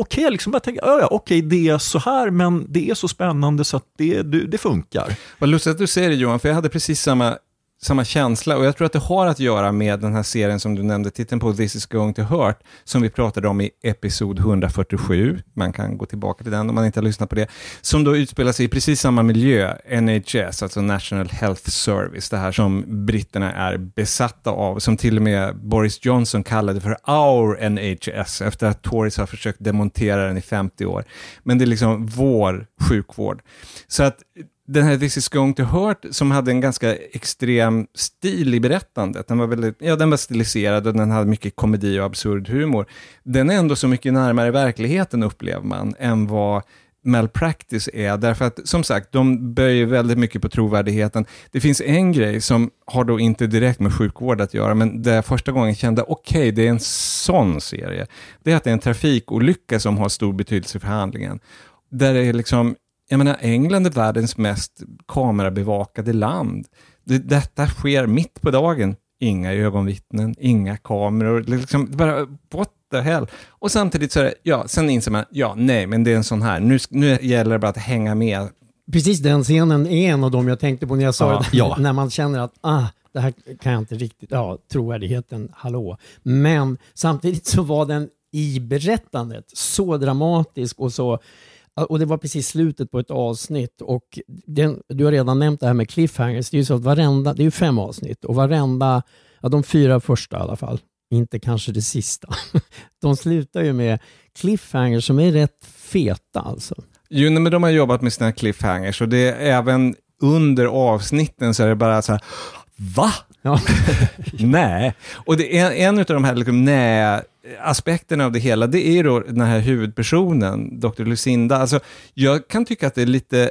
okej, liksom jag tänker, ja, ja, okej, det är så här, men det är så spännande så att det, det, det funkar. Vad lustigt att du säger det Johan, för jag hade precis samma samma känsla och jag tror att det har att göra med den här serien som du nämnde, titeln på This is going to hurt, som vi pratade om i episod 147. Man kan gå tillbaka till den om man inte har lyssnat på det. Som då utspelar sig i precis samma miljö, NHS, alltså National Health Service, det här som britterna är besatta av, som till och med Boris Johnson kallade för our NHS, efter att Tories har försökt demontera den i 50 år. Men det är liksom vår sjukvård. Så att den här This is going to hurt, som hade en ganska extrem stil i berättandet, den var, väldigt, ja, den var stiliserad och den hade mycket komedi och absurd humor. Den är ändå så mycket närmare verkligheten, upplever man, än vad malpractice är, därför att som sagt, de böjer väldigt mycket på trovärdigheten. Det finns en grej som har då inte direkt med sjukvård att göra, men där jag första gången kände, okej, okay, det är en sån serie. Det är att det är en trafikolycka som har stor betydelse för handlingen. Där det är liksom, jag menar, England är världens mest kamerabevakade land. Det, detta sker mitt på dagen. Inga ögonvittnen, inga kameror, liksom bara what the hell. Och samtidigt så är det, ja, sen inser man, ja, nej, men det är en sån här, nu, nu gäller det bara att hänga med. Precis den scenen är en av dem jag tänkte på när jag sa Ja, det, ja. när man känner att ah, det här kan jag inte riktigt, ja, trovärdigheten, hallå. Men samtidigt så var den i berättandet så dramatisk och så och det var precis slutet på ett avsnitt och den, du har redan nämnt det här med cliffhangers. Det är ju så att varenda, det är fem avsnitt och varenda, ja de fyra första i alla fall, inte kanske det sista, de slutar ju med cliffhangers som är rätt feta alltså. Jo, nej, men de har jobbat med sina cliffhangers och det är även under avsnitten så är det bara så här, va? Ja. nej. Och det är en av de här liksom, nej Eh, aspekten av det hela, det är ju då den här huvudpersonen, Dr. Lucinda. Alltså, jag kan tycka att det är lite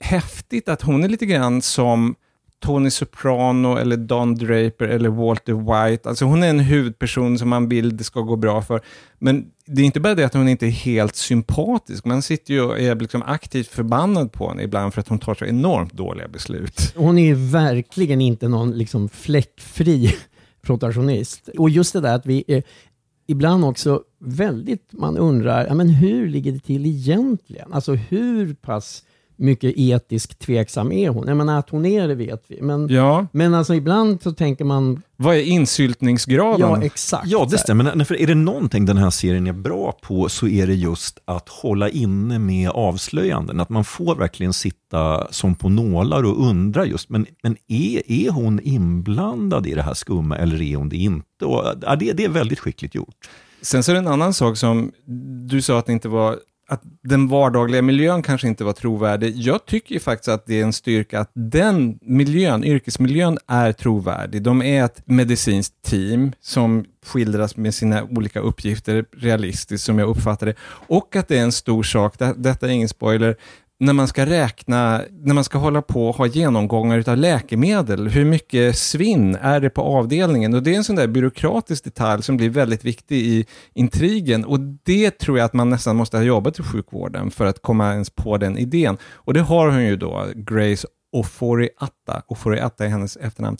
häftigt att hon är lite grann som Tony Soprano eller Don Draper eller Walter White. Alltså hon är en huvudperson som man vill det ska gå bra för. Men det är inte bara det att hon inte är helt sympatisk, man sitter ju och är liksom aktivt förbannad på henne ibland för att hon tar så enormt dåliga beslut. Hon är ju verkligen inte någon liksom fläckfri protagonist. Och just det där att vi ibland också väldigt, man undrar, ja, men hur ligger det till egentligen? Alltså hur pass mycket etisk tveksam är hon? Jag menar att hon är det vet vi, men, Ja, men alltså ibland så tänker man, vad är insyltningsgraden? ja exakt. Ja, det stämmer. Men för är det någonting den här serien är bra på så är det just att hålla inne med avslöjanden. Att man får verkligen sitta som på nålar och undra just, men, men är, är hon inblandad i det här skumma eller är hon det inte? Och, ja, det, det är väldigt skickligt gjort. Sen så är det en annan sak som du sa att det inte var att den vardagliga miljön kanske inte var trovärdig. Jag tycker ju faktiskt att det är en styrka att den miljön, yrkesmiljön, är trovärdig. De är ett medicinskt team som skildras med sina olika uppgifter realistiskt, som jag uppfattar det. Och att det är en stor sak, det, detta är ingen spoiler, när man ska räkna, när man ska hålla på och ha genomgångar utav läkemedel, hur mycket svinn är det på avdelningen? Och det är en sån där byråkratisk detalj som blir väldigt viktig i intrigen och det tror jag att man nästan måste ha jobbat i sjukvården för att komma ens på den idén. Och det har hon ju då, Grace Ofori-Atta, Ofori-Atta är hennes efternamn.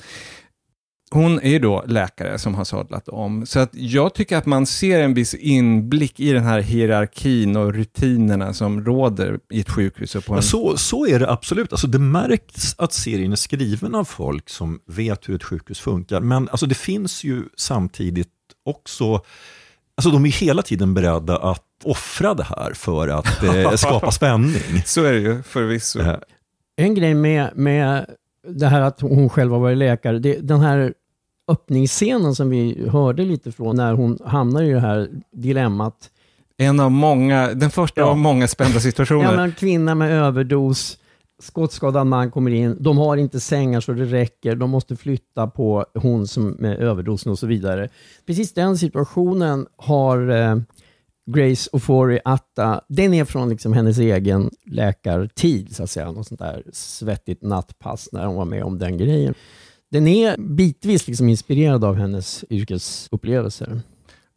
Hon är ju då läkare som har sadlat om, så att jag tycker att man ser en viss inblick i den här hierarkin och rutinerna som råder i ett sjukhus. Och på en... Ja, så, så är det absolut. Alltså, det märks att serien är skriven av folk som vet hur ett sjukhus funkar. Men alltså, det finns ju samtidigt också, alltså, de är hela tiden beredda att offra det här för att eh, skapa spänning. Så är det ju förvisso. Eh, En grej med, med det här att hon själv har varit läkare, det, den här öppningsscenen som vi hörde lite från när hon hamnar i det här dilemmat. En av många, den första Ja. av många spända situationer. Ja, men kvinna med överdos, skottskadad man kommer in, de har inte sängar så det räcker, de måste flytta på hon som med överdosen och så vidare. Precis den situationen har eh, Grace Ofori Atta, den är från liksom hennes egen läkartid, så att säga. Något sånt där svettigt nattpass när hon var med om den grejen. Den är bitvis liksom inspirerad av hennes yrkesupplevelser.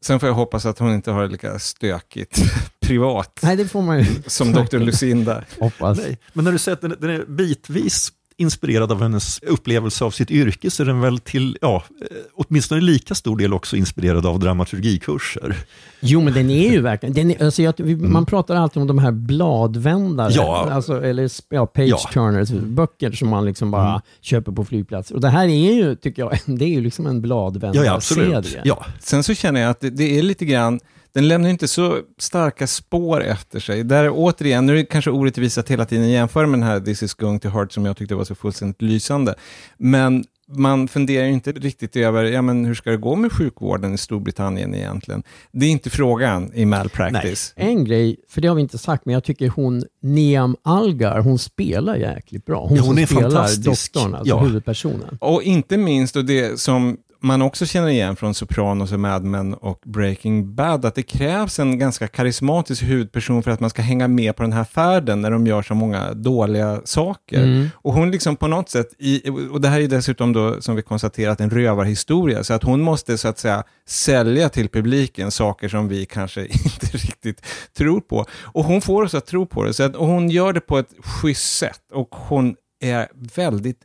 Sen får jag hoppas att hon inte har det lika stökigt privat Nej, det får man ju som Dr. Lucinda. hoppas. nej. Men när du säger att den, den är bitvis inspirerad av hennes upplevelse av sitt yrke så är den väl till, ja, eh, åtminstone lika stor del också inspirerad av dramaturgikurser. Jo, men den är ju verkligen... Den är, alltså, jag, Man pratar alltid om de här bladvändare, Mm. Ja. alltså, eller ja, page Ja. turners, böcker som man liksom bara Mm. köper på flygplatser. Och det här är ju, tycker jag, det är ju liksom en bladvändarserie. Ja. Sen så känner jag att det, det är lite grann, den lämnar ju inte så starka spår efter sig. Där återigen, nu är det kanske orättvist att hela tiden jämföra med den här This is going to hurt som jag tyckte var så fullständigt lysande. Men man funderar ju inte riktigt över, ja men hur ska det gå med sjukvården i Storbritannien egentligen? Det är inte frågan i malpractice. En grej, för det har vi inte sagt, men jag tycker hon, Niam Algar, hon spelar jäkligt bra. Hon, Ja, hon som är spelar fantastisk. doktorn, alltså Ja. huvudpersonen. Och inte minst, och det som man också känner igen från Sopranos och Mad Men och Breaking Bad, att det krävs en ganska karismatisk huvudperson för att man ska hänga med på den här färden när de gör så många dåliga saker. Mm. Och hon liksom på något sätt, i, och det här är dessutom då, som vi konstaterat, en rövarhistoria, så att hon måste så att säga sälja till publiken saker som vi kanske inte riktigt tror på. Och hon får oss att tro på det, så att, och hon gör det på ett schysst sätt. Och hon är väldigt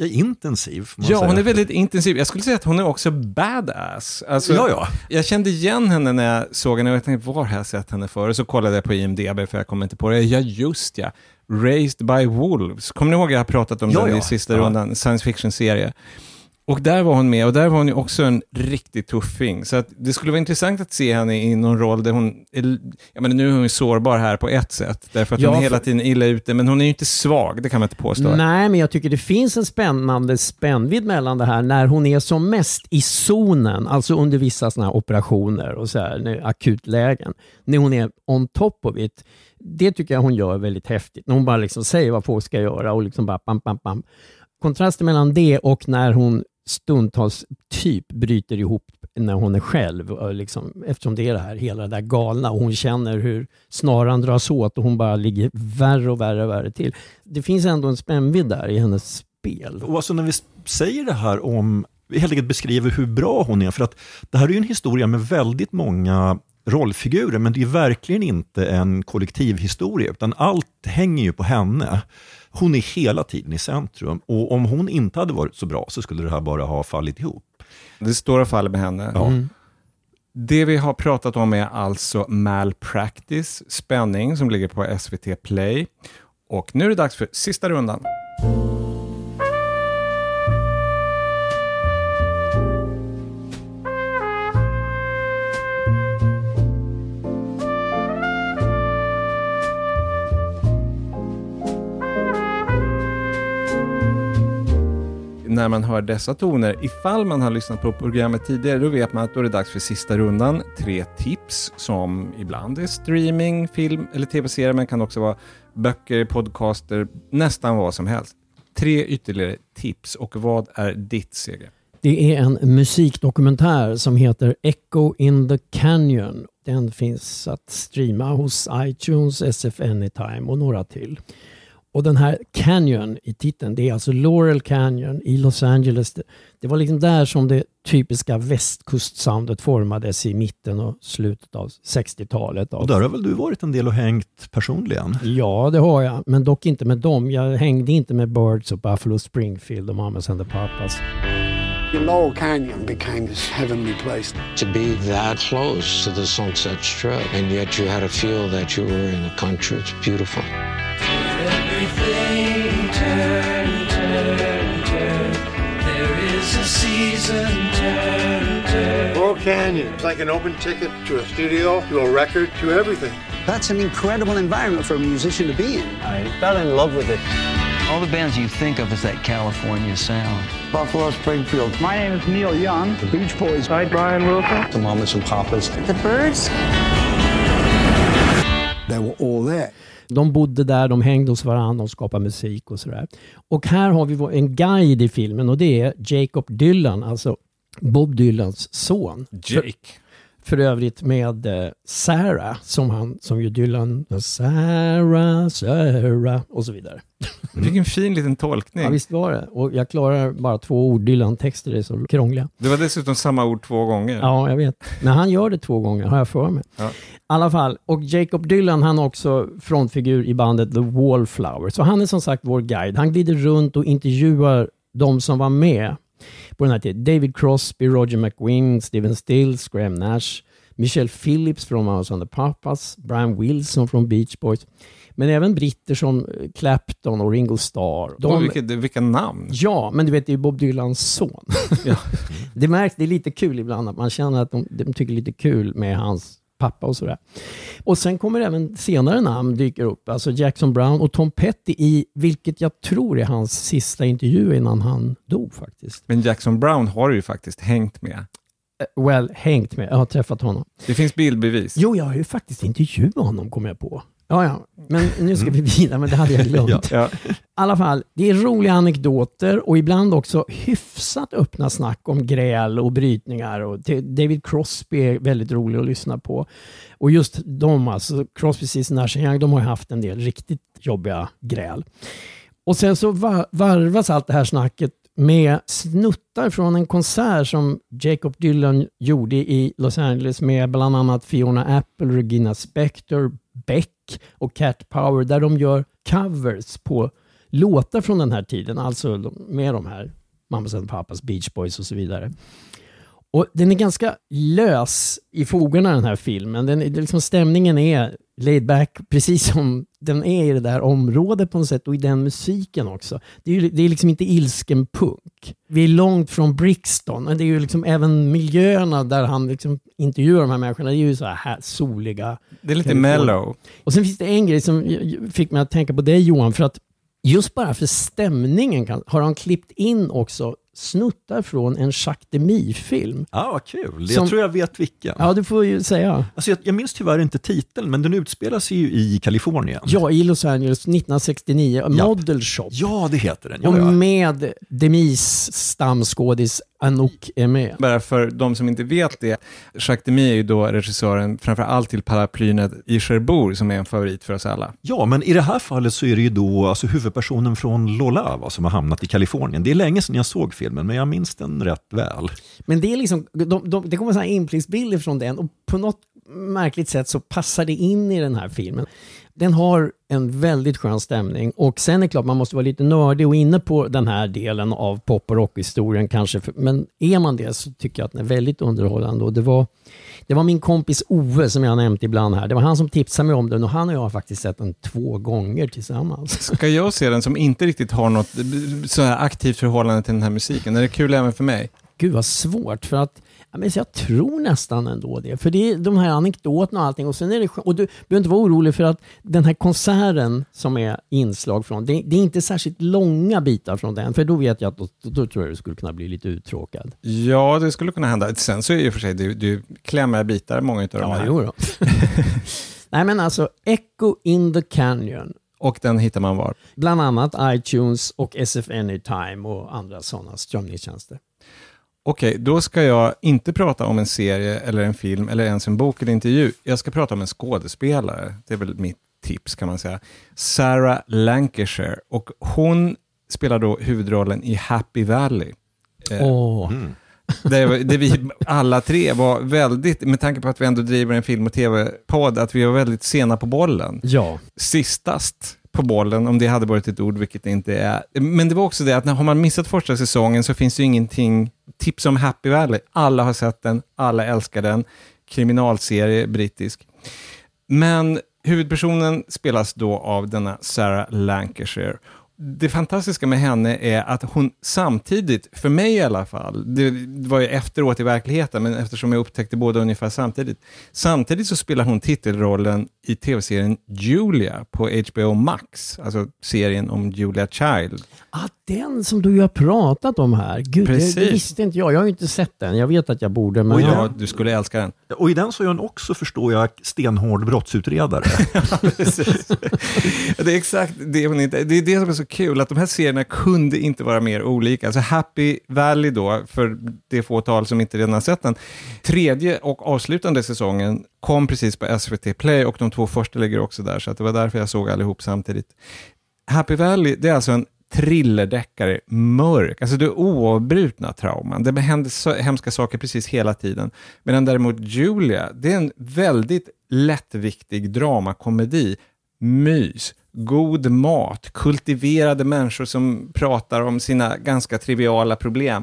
Ja, intensiv, Ja, säga. hon är väldigt intensiv. Jag skulle säga att hon är också badass. Alltså, Ja, ja. Jag kände igen henne när jag såg henne och jag tänkte, var har jag sett henne? Och så kollade jag på IMDB för jag kom inte på det. Ja, just ja. Raised by Wolves. Kommer ni ihåg jag har pratat om Ja, den i sista rundan? Science fiction-serie. Och där var hon med och där var hon ju också en riktig tuffing. Så att det skulle vara intressant att se henne i någon roll där hon, är, jag menar nu är hon ju sårbar här på ett sätt, därför att Ja, hon är hela tiden illa ute, men hon är ju inte svag, det kan man inte påstå. Nej, men jag tycker det finns en spännande spännvidd mellan det här när hon är som mest i zonen, alltså under vissa såna här operationer och så här, akutlägen. När hon är on top of it. Det tycker jag hon gör väldigt häftigt. När hon bara liksom säger vad folk ska göra och liksom bara bam, bam, bam. Kontrasten mellan det och när hon stundtals typ bryter ihop när hon är själv, liksom, eftersom det är det här hela det där galna och hon känner hur snaran dras åt och hon bara ligger värre och värre och värre till. Det finns ändå en spännvidd där i hennes spel. Och alltså när vi säger det här om, vi helt enkelt beskriver hur bra hon är, för att det här är ju en historia med väldigt många rollfigurer, men det är verkligen inte en kollektivhistoria, utan allt hänger ju på henne. Hon är hela tiden i centrum och om hon inte hade varit så bra så skulle det här bara ha fallit ihop. Det står och faller med henne. Ja. Mm. Det vi har pratat om är alltså Malpractice, spänning, som ligger på SVT Play. Och nu är det dags för sista rundan. När man hör dessa toner, ifall man har lyssnat på programmet tidigare, då vet man att då är det dags för sista rundan. Tre tips som ibland är streaming, film eller tv-serier, men kan också vara böcker, podcaster, nästan vad som helst. Tre ytterligare tips och vad är ditt seger? Det är en musikdokumentär som heter Echo in the Canyon. Den finns att streama hos iTunes, SF Anytime och några till. Och den här Canyon i titeln, det är alltså Laurel Canyon i Los Angeles. Det, det var liksom där som det typiska västkustsoundet formades i mitten och slutet av 60-talet. Och där har väl du varit en del och hängt personligen? Ja, det har jag, men dock inte med dem. Jag hängde inte med Birds och Buffalo Springfield och Mamas and the Papas. Laurel Canyon became this heavenly place. To be that close to the Sunset Strip, and yet you had to feel that you were in a country. It's beautiful. Everything turn, turn, turn. There is a season, turn, turn. Laurel Canyon. It's like an open ticket to a studio, to a record, to everything. That's an incredible environment for a musician to be in. I fell in love with it. All the bands you think of as that California sound. Buffalo Springfield. My name is Neil Young. The Beach Boys. Hi, Brian Wilson. The Mamas and Papas. The birds. They were all there. De bodde där, de hängde hos varandra och skapade musik och sådär. Och här har vi en guide i filmen och det är Jacob Dylan, alltså Bob Dylans son. Jake. För, övrigt med eh, Sarah, som, han, som ju Dylan... Sarah, Sarah och så vidare. Vilken fin liten tolkning. Ja, visst var det. Och jag klarar bara två ord. Dylan-texter är så krångliga. Det var dessutom samma ord två gånger. Ja, jag vet. Men han gör det två gånger, har jag för mig. Ja. I alla fall, och Jacob Dylan han är också frontfigur i bandet The Wallflowers. Så han är som sagt vår guide. Han glider runt och intervjuar de som var med på den här tiden. David Crosby, Roger McGuinn, Steven Stills, Graham Nash, Michelle Phillips från Mouse and the Papas, Brian Wilson från Beach Boys. Men även britter som eh, Clapton och Ringo Starr. De... Vilka, vilka namn! Ja, men du vet, det är Bob Dylans son. Ja. det märks, det är lite kul ibland att man känner att de, de tycker lite kul med hans pappa och sådär. Och sen kommer även senare namn dyker upp, alltså Jackson Brown och Tom Petty i, vilket jag tror är hans sista intervju innan han dog faktiskt. Men Jackson Brown har du ju faktiskt hängt med. Eh, Well, hängt med. Jag har träffat honom. Det finns bildbevis. Jo, jag har ju faktiskt intervjuat honom, kom jag på. Ja, ja. Men nu ska vi vidare, men det hade jag glömt. Ja. I alla fall, det är roliga anekdoter och ibland också hyfsat öppna snack om gräl och brytningar. Och David Crosby är väldigt rolig att lyssna på. Och just de, alltså Crosby, Stills Nash de har haft en del riktigt jobbiga gräl. Och sen så va- varvas allt det här snacket med snuttar från en konsert som Jacob Dylan gjorde i Los Angeles med bland annat Fiona Apple, Regina Spektor, Beck och Cat Power där de gör covers på låtar från den här tiden, alltså med de här Mamas and Papas, Beach Boys och så vidare. Och Den är ganska lös i fogorna den här filmen. Den, liksom, stämningen är laid back, precis som den är i det där området på något sätt och i den musiken också. Det är, ju- det är liksom inte ilsken punk. Vi är långt från Brixton, men det är ju liksom även miljöerna där han liksom intervjuar de här människorna, det är ju så här soliga. Det är lite Kalifornien. mellow. Och sen finns det en grej som fick mig att tänka på dig Johan, för att just bara för stämningen kan, har han klippt in också snuttar från en Jacques Demy-film. Ja, vad kul. Som- Jag tror jag vet vilken. Ja, du får ju säga. Alltså jag, jag minns tyvärr inte titeln, men den utspelar sig ju i Kalifornien. Ja, i Los Angeles 1969, Ja. Model Shop. Ja, det heter den. Ja, och ja. med Demis stamskådis Anouk är med. Bara för de som inte vet det, Jacques Demy är ju då regissören framför allt till paraplynet i Cherbourg som är en favorit för oss alla. Ja, men i det här fallet så är det ju då alltså, huvudpersonen från Lola va, som har hamnat i Kalifornien. Det är länge sedan jag såg filmen, men jag minns den rätt väl. Men det är liksom, de, de, det kommer sådana inblicksbilder från den och på något märkligt sätt så passar det in i den här filmen. Den har en väldigt skön stämning och sen är det klart man måste vara lite nördig och inne på den här delen av pop och rockhistorien kanske. Men är man det så tycker jag att den är väldigt underhållande och det var, det var min kompis Ove som jag har nämnt ibland här. Det var han som tipsade mig om den och han och jag har faktiskt sett den två gånger tillsammans. Ska jag se den som inte riktigt har något så här aktivt förhållande till den här musiken? Är det kul även för mig? Gud vad svårt för att men så jag tror nästan ändå det. För det är de här anekdoterna och allting. Och, sen är det, och du behöver inte vara orolig för att den här konserten som är inslag från, det, det är inte särskilt långa bitar från den. För då vet jag att då, då tror jag du skulle kunna bli lite uttråkad. Ja, det skulle kunna hända. Sen så är det ju för sig, du, du klämmer bitar många av de Ja, här. jo då. Nej men alltså, Echo in the Canyon. Och den hittar man var? Bland annat iTunes och SF Anytime och andra sådana strömningstjänster. Okej, då ska jag inte prata om en serie eller en film eller ens en bok eller intervju. Jag ska prata om en skådespelare. Det är väl mitt tips kan man säga. Sarah Lancashire. Och hon spelar då huvudrollen i Happy Valley. Eh, Åh. Där, där vi alla tre var väldigt, med tanke på att vi ändå driver en film och tv-podd, att vi var väldigt sena på bollen. Ja. Sistast på bollen, om det hade varit ett ord, vilket det inte är. Men det var också det att när har man missat första säsongen så finns det ju ingenting, tips om Happy Valley. Alla har sett den, alla älskar den. Kriminalserie, brittisk. Men huvudpersonen spelas då av denna Sarah Lancashire. Det fantastiska med henne är att hon samtidigt, för mig i alla fall, det var ju efteråt i verkligheten, men eftersom jag upptäckte båda ungefär samtidigt, samtidigt så spelar hon titelrollen i tv-serien Julia på HBO Max, alltså serien om Julia Child. Ah, den som du har pratat om här. Gud, det, det Precis. visste inte jag. Jag har ju inte sett den. Jag vet att jag borde, men... Och Ja, du skulle älska den. Och i den så är hon också, förstår jag, stenhård brottsutredare. det är exakt det hon inte... Det är det som är så kul att de här serierna kunde inte vara mer olika. Alltså Happy Valley då, för det fåtal som inte redan har sett den, tredje och avslutande säsongen kom precis på SVT Play och de två första ligger också där, så att det var därför jag såg allihop samtidigt. Happy Valley, det är alltså en thrillerdeckare, mörk, alltså det är oavbrutna trauman. Det händer så hemska saker precis hela tiden. Medan däremot Julia, det är en väldigt lättviktig dramakomedi. Mys, god mat, kultiverade människor som pratar om sina ganska triviala problem.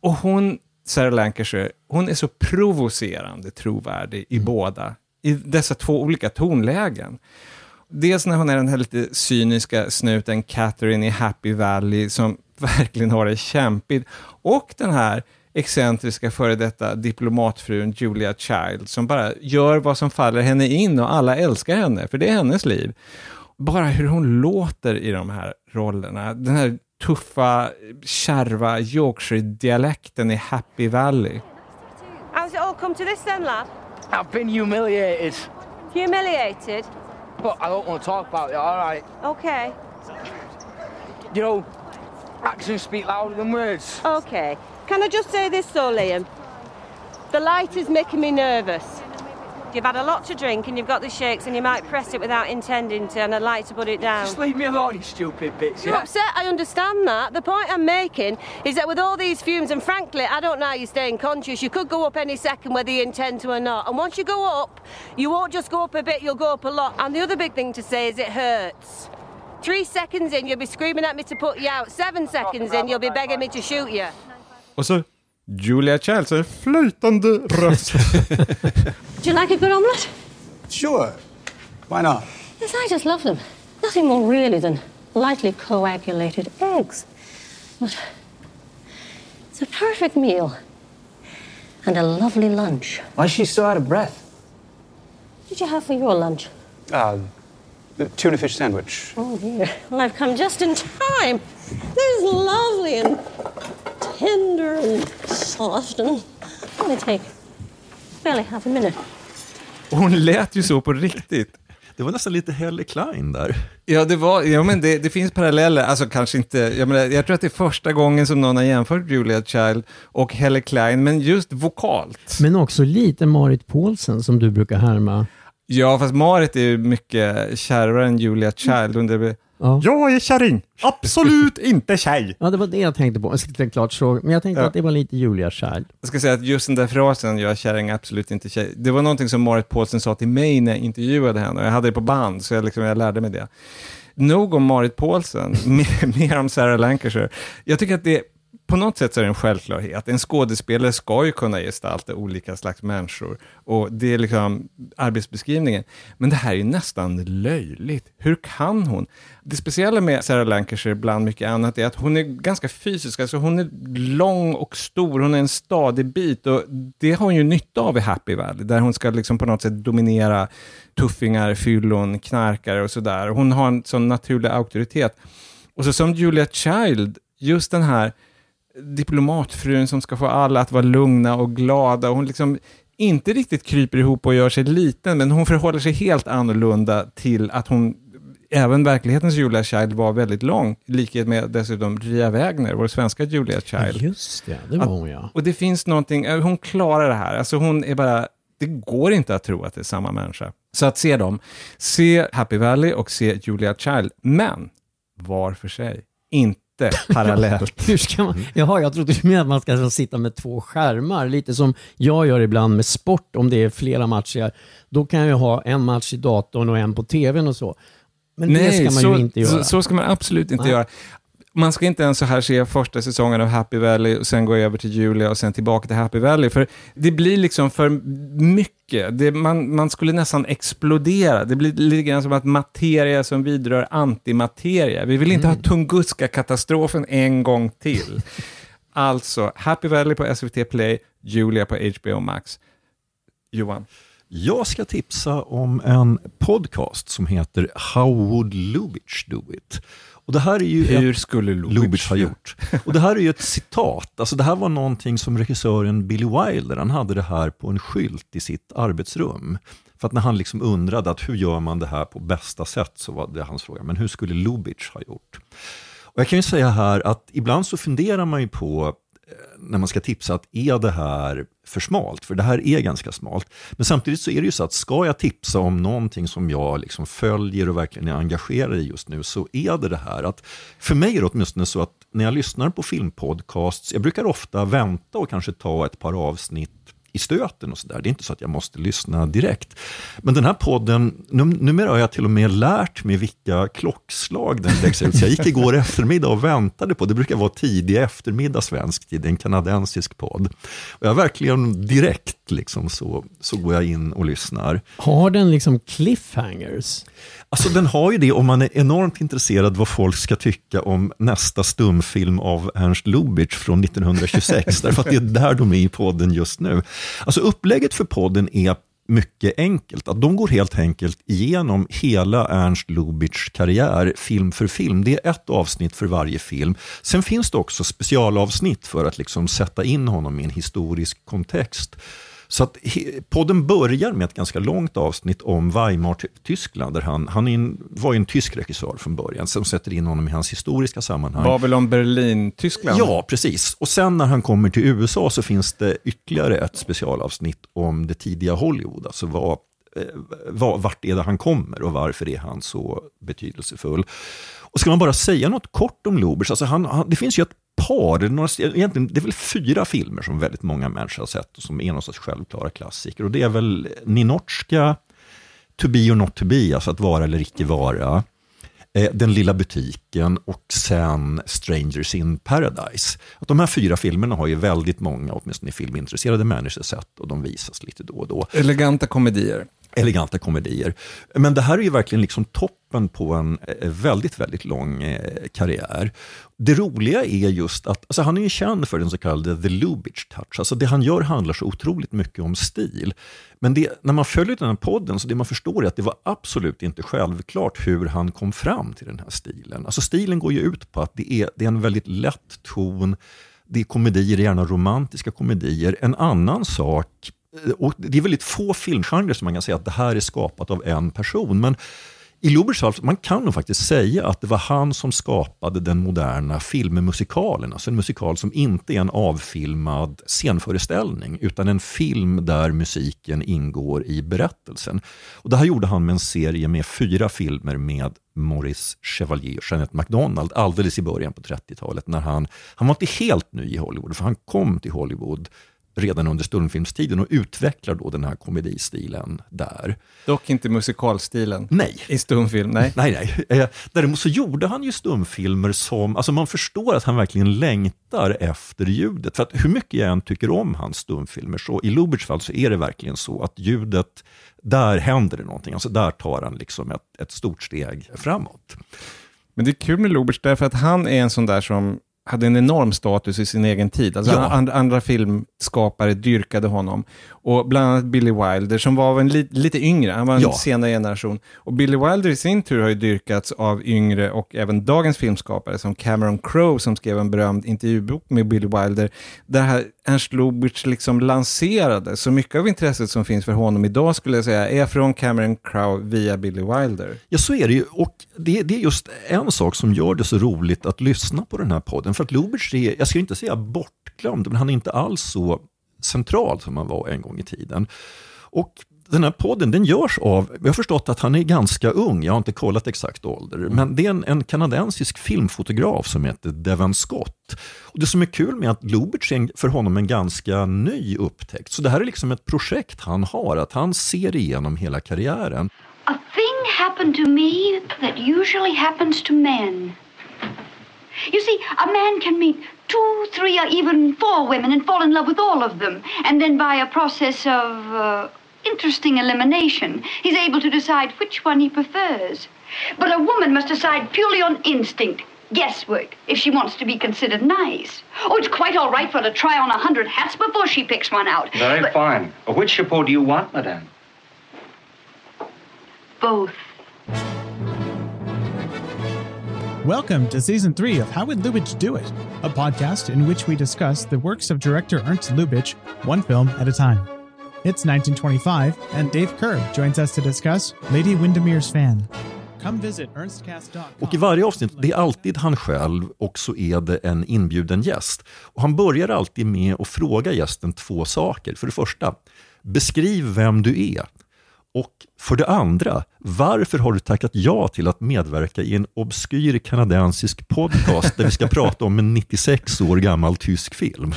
Och hon, Sarah Lancashire, hon är så provocerande trovärdig i båda, i dessa två olika tonlägen. Dels när hon är den här lite cyniska snuten Catherine i Happy Valley som verkligen har det kämpigt. Och den här excentriska före detta diplomatfrun Julia Child som bara gör vad som faller henne in och alla älskar henne, för det är hennes liv. Bara hur hon låter i de här rollerna, den här tuffa, kärva Yorkshire-dialekten i Happy Valley. How's it all come to this then, lad? I've been humiliated, Humiliated? but I don't want to talk about it, alright? Okay. You know, actions speak louder than words. Okay. Can I just say this though, Liam? The light is making me nervous. You've had a lot to drink and you've got the shakes and you might press it without intending to and I'd like to put it down. Just leave me alone, you stupid bitch, You're yeah? upset, I understand that. The point I'm making is that with all these fumes, and frankly, I don't know how you're staying conscious, you could go up any second whether you intend to or not. And once you go up, you won't just go up a bit, you'll go up a lot. And the other big thing to say is it hurts. Three seconds in, you'll be screaming at me to put you out. Seven seconds in, you'll be begging me to shoot you. What's så Julia Child, så en flytande röst. Do you like a good omelette? Sure. Why not? Yes, I just love them. Nothing more really than lightly coagulated eggs. But it's a perfect meal. And a lovely lunch. Why is she so out of breath? What did you have for your lunch? Uh, the tuna fish sandwich. Oh dear. Well, I've come just in time. This is lovely and tender and soft and only take barely half a minute. Hon lät ju så på riktigt. Det var nästan lite Helle Klein där. Ja, det, var, ja men det, det finns paralleller. Alltså kanske inte, jag, menar, jag tror att det är första gången som någon har jämfört Julia Child och Helle Klein, men just vokalt. Men också lite Marit Paulsen som du brukar härma. Ja, fast Marit är ju mycket kärvare än Julia Child. Under... Ja. Jag är kärring, absolut inte tjej. Ja, det var det jag tänkte på. Jag klart så, men jag tänkte Ja. att det var lite Julia Child. Jag ska säga att just den där frasen, jag är kärring, absolut inte tjej, det var någonting som Marit Paulsen sa till mig när jag intervjuade henne och jag hade det på band, så jag, liksom, jag lärde mig det. Nog om Marit Paulsen, mer, mer om Sarah Lancashire. Jag tycker att det på något sätt så är det en självklarhet. En skådespelare ska ju kunna gestalta olika slags människor och det är liksom arbetsbeskrivningen. Men det här är ju nästan löjligt. Hur kan hon? Det speciella med Sarah Lancashire bland mycket annat är att hon är ganska fysisk, alltså hon är lång och stor, hon är en stadig bit och det har hon ju nytta av i Happy Valley, där hon ska liksom på något sätt dominera tuffingar, fyllon, knarkare och sådär. Hon har en sån naturlig auktoritet. Och så som Julia Child, just den här diplomatfrun som ska få alla att vara lugna och glada. Och hon liksom inte riktigt kryper ihop och gör sig liten, men hon förhåller sig helt annorlunda till att hon Även verklighetens Julia Child var väldigt lång, i likhet med dessutom Ria Wägner, vår svenska Julia Child. Just det, det var hon ja. Och det finns någonting, eh, hon klarar det här. Alltså hon är bara, det går inte att tro att det är samma människa. Så att se dem, se Happy Valley och se Julia Child, men var för sig, inte parallellt. Hur ska man? Jaha, jag trodde du menade att man ska alltså sitta med två skärmar, lite som jag gör ibland med sport om det är flera matcher. Då kan jag ha en match i datorn och en på tvn och så. Men det ska man så, ju inte göra. Så, så ska man absolut inte Nej. göra. Man ska inte ens så här se första säsongen av Happy Valley och sen gå över till Julia och sen tillbaka till Happy Valley. För det blir liksom för mycket. Det, man, man skulle nästan explodera. Det blir lite grann som att materia som vidrör antimateria. Vi vill inte ha Tunguska-katastrofen en gång till. alltså, Happy Valley på SVT Play, Julia på HBO Max. Johan? Jag ska tipsa om en podcast som heter How would Lubitsch do it? Och det här är ju Hur ett, skulle Lubitsch ha gjort? Och det här är ju ett citat. Alltså det här var någonting som regissören Billy Wilder, han hade det här på en skylt i sitt arbetsrum. För att när han liksom undrade att hur gör man det här på bästa sätt så var det hans fråga, men hur skulle Lubitsch ha gjort? Och jag kan ju säga här att ibland så funderar man ju på när man ska tipsa att är det här för smalt? För det här är ganska smalt. Men samtidigt så är det ju så att ska jag tipsa om någonting som jag liksom följer och verkligen är engagerad i just nu så är det det här att för mig är det åtminstone så att när jag lyssnar på filmpodcasts, jag brukar ofta vänta och kanske ta ett par avsnitt i stöten och sådär. Det är inte så att jag måste lyssna direkt. Men den här podden, num numera har jag till och med lärt mig vilka klockslag den läggs ut. Så jag gick igår eftermiddag och väntade på, det brukar vara tidig eftermiddag svensk tid, en kanadensisk podd. Och jag verkligen direkt liksom så, så går jag in och lyssnar. Har den liksom cliffhangers? Alltså den har ju det om man är enormt intresserad vad folk ska tycka om nästa stumfilm av Ernst Lubitsch från 1926, därför att det är där de är i podden just nu. Alltså upplägget för podden är mycket enkelt. Att de går helt enkelt igenom hela Ernst Lubitschs karriär film för film. Det är ett avsnitt för varje film. Sen finns det också specialavsnitt för att liksom sätta in honom i en historisk kontext. Så att podden börjar med ett ganska långt avsnitt om Weimar-Tyskland. Där han, han en, var en tysk regissör från början, som sätter in honom i hans historiska sammanhang. Babylon Berlin-Tyskland? Ja, precis. Och sen när han kommer till USA så finns det ytterligare ett specialavsnitt om det tidiga Hollywood. Alltså vad, vad, vart är det han kommer och varför är han så betydelsefull? Och ska man bara säga något kort om Lubers, alltså han, han, det finns ju ett par, några, egentligen, det är väl fyra filmer som väldigt många människor har sett och som är någon sorts självklara klassiker. Och det är väl Ninotchka, To be or not to be, alltså att vara eller icke vara. Eh, Den lilla butiken och sen Strangers in Paradise. Att de här fyra filmerna har ju väldigt många, åtminstone filmintresserade människor sett och de visas lite då och då. Eleganta komedier. Eleganta komedier. Men det här är ju verkligen liksom toppen på en eh, väldigt, väldigt lång eh, karriär. Det roliga är just att, alltså han är ju känd för den så kallade the Lubitsch touch. Alltså det han gör handlar så otroligt mycket om stil. Men det, när man följer den här podden, så det man förstår är att det var absolut inte självklart hur han kom fram till den här stilen. Alltså stilen går ju ut på att det är, det är en väldigt lätt ton, det är komedier, gärna romantiska komedier. En annan sak, Eh, och det är väldigt få filmgenrer som man kan säga att det här är skapat av en person, men i Lubers man kan nog faktiskt säga att det var han som skapade den moderna filmmusikalen. Alltså en musikal som inte är en avfilmad scenföreställning, utan en film där musiken ingår i berättelsen. Och det här gjorde han med en serie med fyra filmer med Maurice Chevalier och Jeanette MacDonald alldeles i början på 30-talet. när Han, han var inte helt ny i Hollywood, för han kom till Hollywood redan under stumfilmstiden och utvecklar då den här komedistilen där. Dock inte musikalstilen nej. i stumfilm. Nej. nej, nej. Eh, däremot så gjorde han ju stumfilmer som, alltså man förstår att han verkligen längtar efter ljudet. För att hur mycket jag än tycker om hans stumfilmer, så i Lubitschs fall så är det verkligen så att ljudet, där händer det någonting. Alltså där tar han liksom ett, ett stort steg framåt. Men det är kul med Lubitsch därför att han är en sån där som hade en enorm status i sin egen tid. Alltså Ja. and, andra filmskapare dyrkade honom. Och bland annat Billy Wilder som var en li, lite yngre, han var en Ja. senare generation. Och Billy Wilder i sin tur har ju dyrkats av yngre och även dagens filmskapare som Cameron Crowe som skrev en berömd intervjubok med Billy Wilder. Där här Ernst Lubitsch liksom lanserade. Så mycket av intresset som finns för honom idag skulle jag säga är från Cameron Crowe via Billy Wilder. Ja, så är det ju. Och det, det är just en sak som gör det så roligt att lyssna på den här podden. För att Lubitsch är, jag ska inte säga bortglömd, men han är inte alls så central som han var en gång i tiden. Och den här podden den görs av, jag har förstått att han är ganska ung, jag har inte kollat exakt ålder, men det är en, en kanadensisk filmfotograf som heter Devon Scott. Och det som är kul med att Lubitsch är för honom en ganska ny upptäckt. Så det här är liksom ett projekt han har, att han ser igenom hela karriären. A thing happened to me that usually happens to men. You see, a man can meet two, three, or even four women and fall in love with all of them. And then, by a process of uh, interesting elimination, he's able to decide which one he prefers. But a woman must decide purely on instinct, guesswork, if she wants to be considered nice. Oh, it's quite all right for her to try on a hundred hats before she picks one out. Very But fine. Which chapeau do you want, madame? both. Welcome to season three of How Would Lubitsch Do It, a podcast in which we discuss the works of director Ernst Lubitsch, one film at a time. It's 1925, and Dave Kerr joins us to discuss Lady Windermere's Fan. Come visit Och i varje avsnitt, det är alltid han själv och så är det en inbjuden gäst. Och han börjar alltid med att fråga gästen två saker. För det första, beskriv vem du är. Och för det andra, varför har du tackat ja till att medverka i en obskyr kanadensisk podcast där vi ska prata om en 96 år gammal tysk film?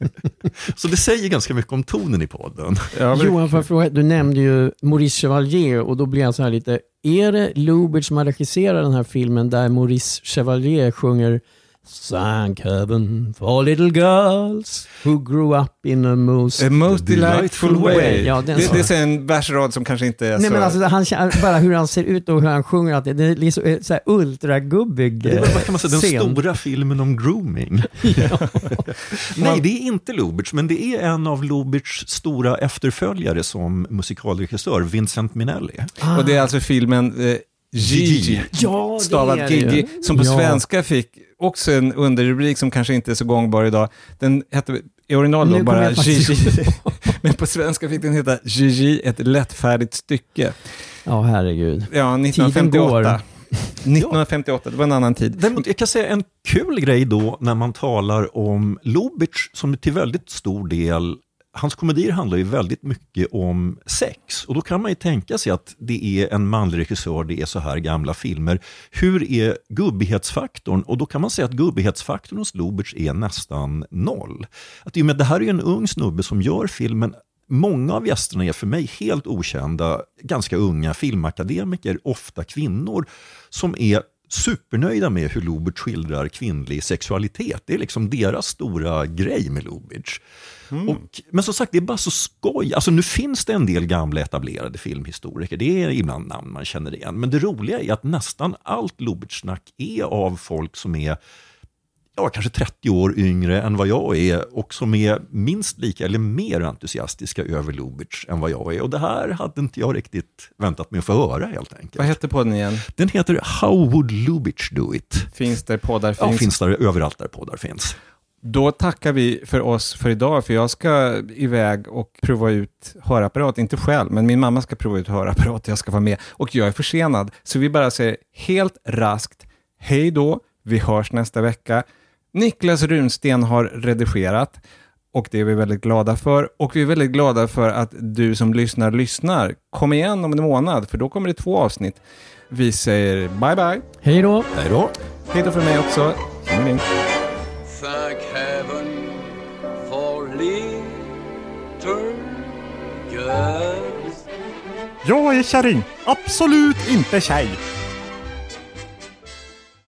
Så det säger ganska mycket om tonen i podden. Johan, får jag fråga, du nämnde ju Maurice Chevalier och då blir jag så här lite, är det Lubitsch som har regisserat den här filmen där Maurice Chevalier sjunger Thank heaven for little girls who grew up in a most, A most delightful way. Ja, den det, så. det är en versrad som kanske inte är Nej så... men alltså, han, bara hur han ser ut och hur han sjunger, att det, det är liksom så här ultragubbig Det är vad kan man säga, den scen. stora filmen om grooming. Nej, det är inte Lubitsch, men det är en av Lubitschs stora efterföljare som musikalregissör, Vincent Minnelli. Och det är alltså filmen eh, Gigi, Ja, stavad Gigi, som på Ja. svenska fick också en underrubrik som kanske inte är så gångbar idag. Den hette i original då bara Gigi, men på svenska fick den heta Gigi, ett lättfärdigt stycke. Ja, herregud. Ja, Tiden 1958. går. 1958, det var en annan tid. Däremot, jag kan säga en kul grej då när man talar om Lubitsch som till väldigt stor del Hans komedier handlar ju väldigt mycket om sex och då kan man ju tänka sig att det är en manlig regissör, det är så här gamla filmer. Hur är gubbighetsfaktorn? Och då kan man säga att gubbighetsfaktorn hos Lubitsch är nästan noll. Att i och med att det här är ju en ung snubbe som gör filmen Många av gästerna är för mig helt okända, ganska unga filmakademiker, ofta kvinnor, som är supernöjda med hur Lubitsch skildrar kvinnlig sexualitet. Det är liksom deras stora grej med Lubitsch. Och, men som sagt, det är bara så skoj. Alltså nu finns det en del gamla etablerade filmhistoriker, det är ibland namn man känner igen. Men det roliga är att nästan allt Lubitsch-snack är av folk som är ja, kanske 30 år yngre än vad jag är och som är minst lika eller mer entusiastiska över Lubitsch än vad jag är. Och det här hade inte jag riktigt väntat mig att få höra helt enkelt. Vad hette podden igen? Den heter How would Lubitsch do it? Finns där poddar Ja, finns? finns där överallt där poddar finns. Då tackar vi för oss för idag, för jag ska iväg och prova ut hörapparat, inte själv, men min mamma ska prova ut hörapparat, jag ska vara med och jag är försenad. Så vi bara säger helt raskt, hej då, vi hörs nästa vecka. Niklas Runsten har redigerat och det är vi väldigt glada för. Och vi är väldigt glada för att du som lyssnar, lyssnar. Kom igen om en månad, för då kommer det två avsnitt. Vi säger bye bye. Hej då. Hej då. Hej då för mig också. Thank heaven for little girls. Jag är kärring, absolut inte tjej.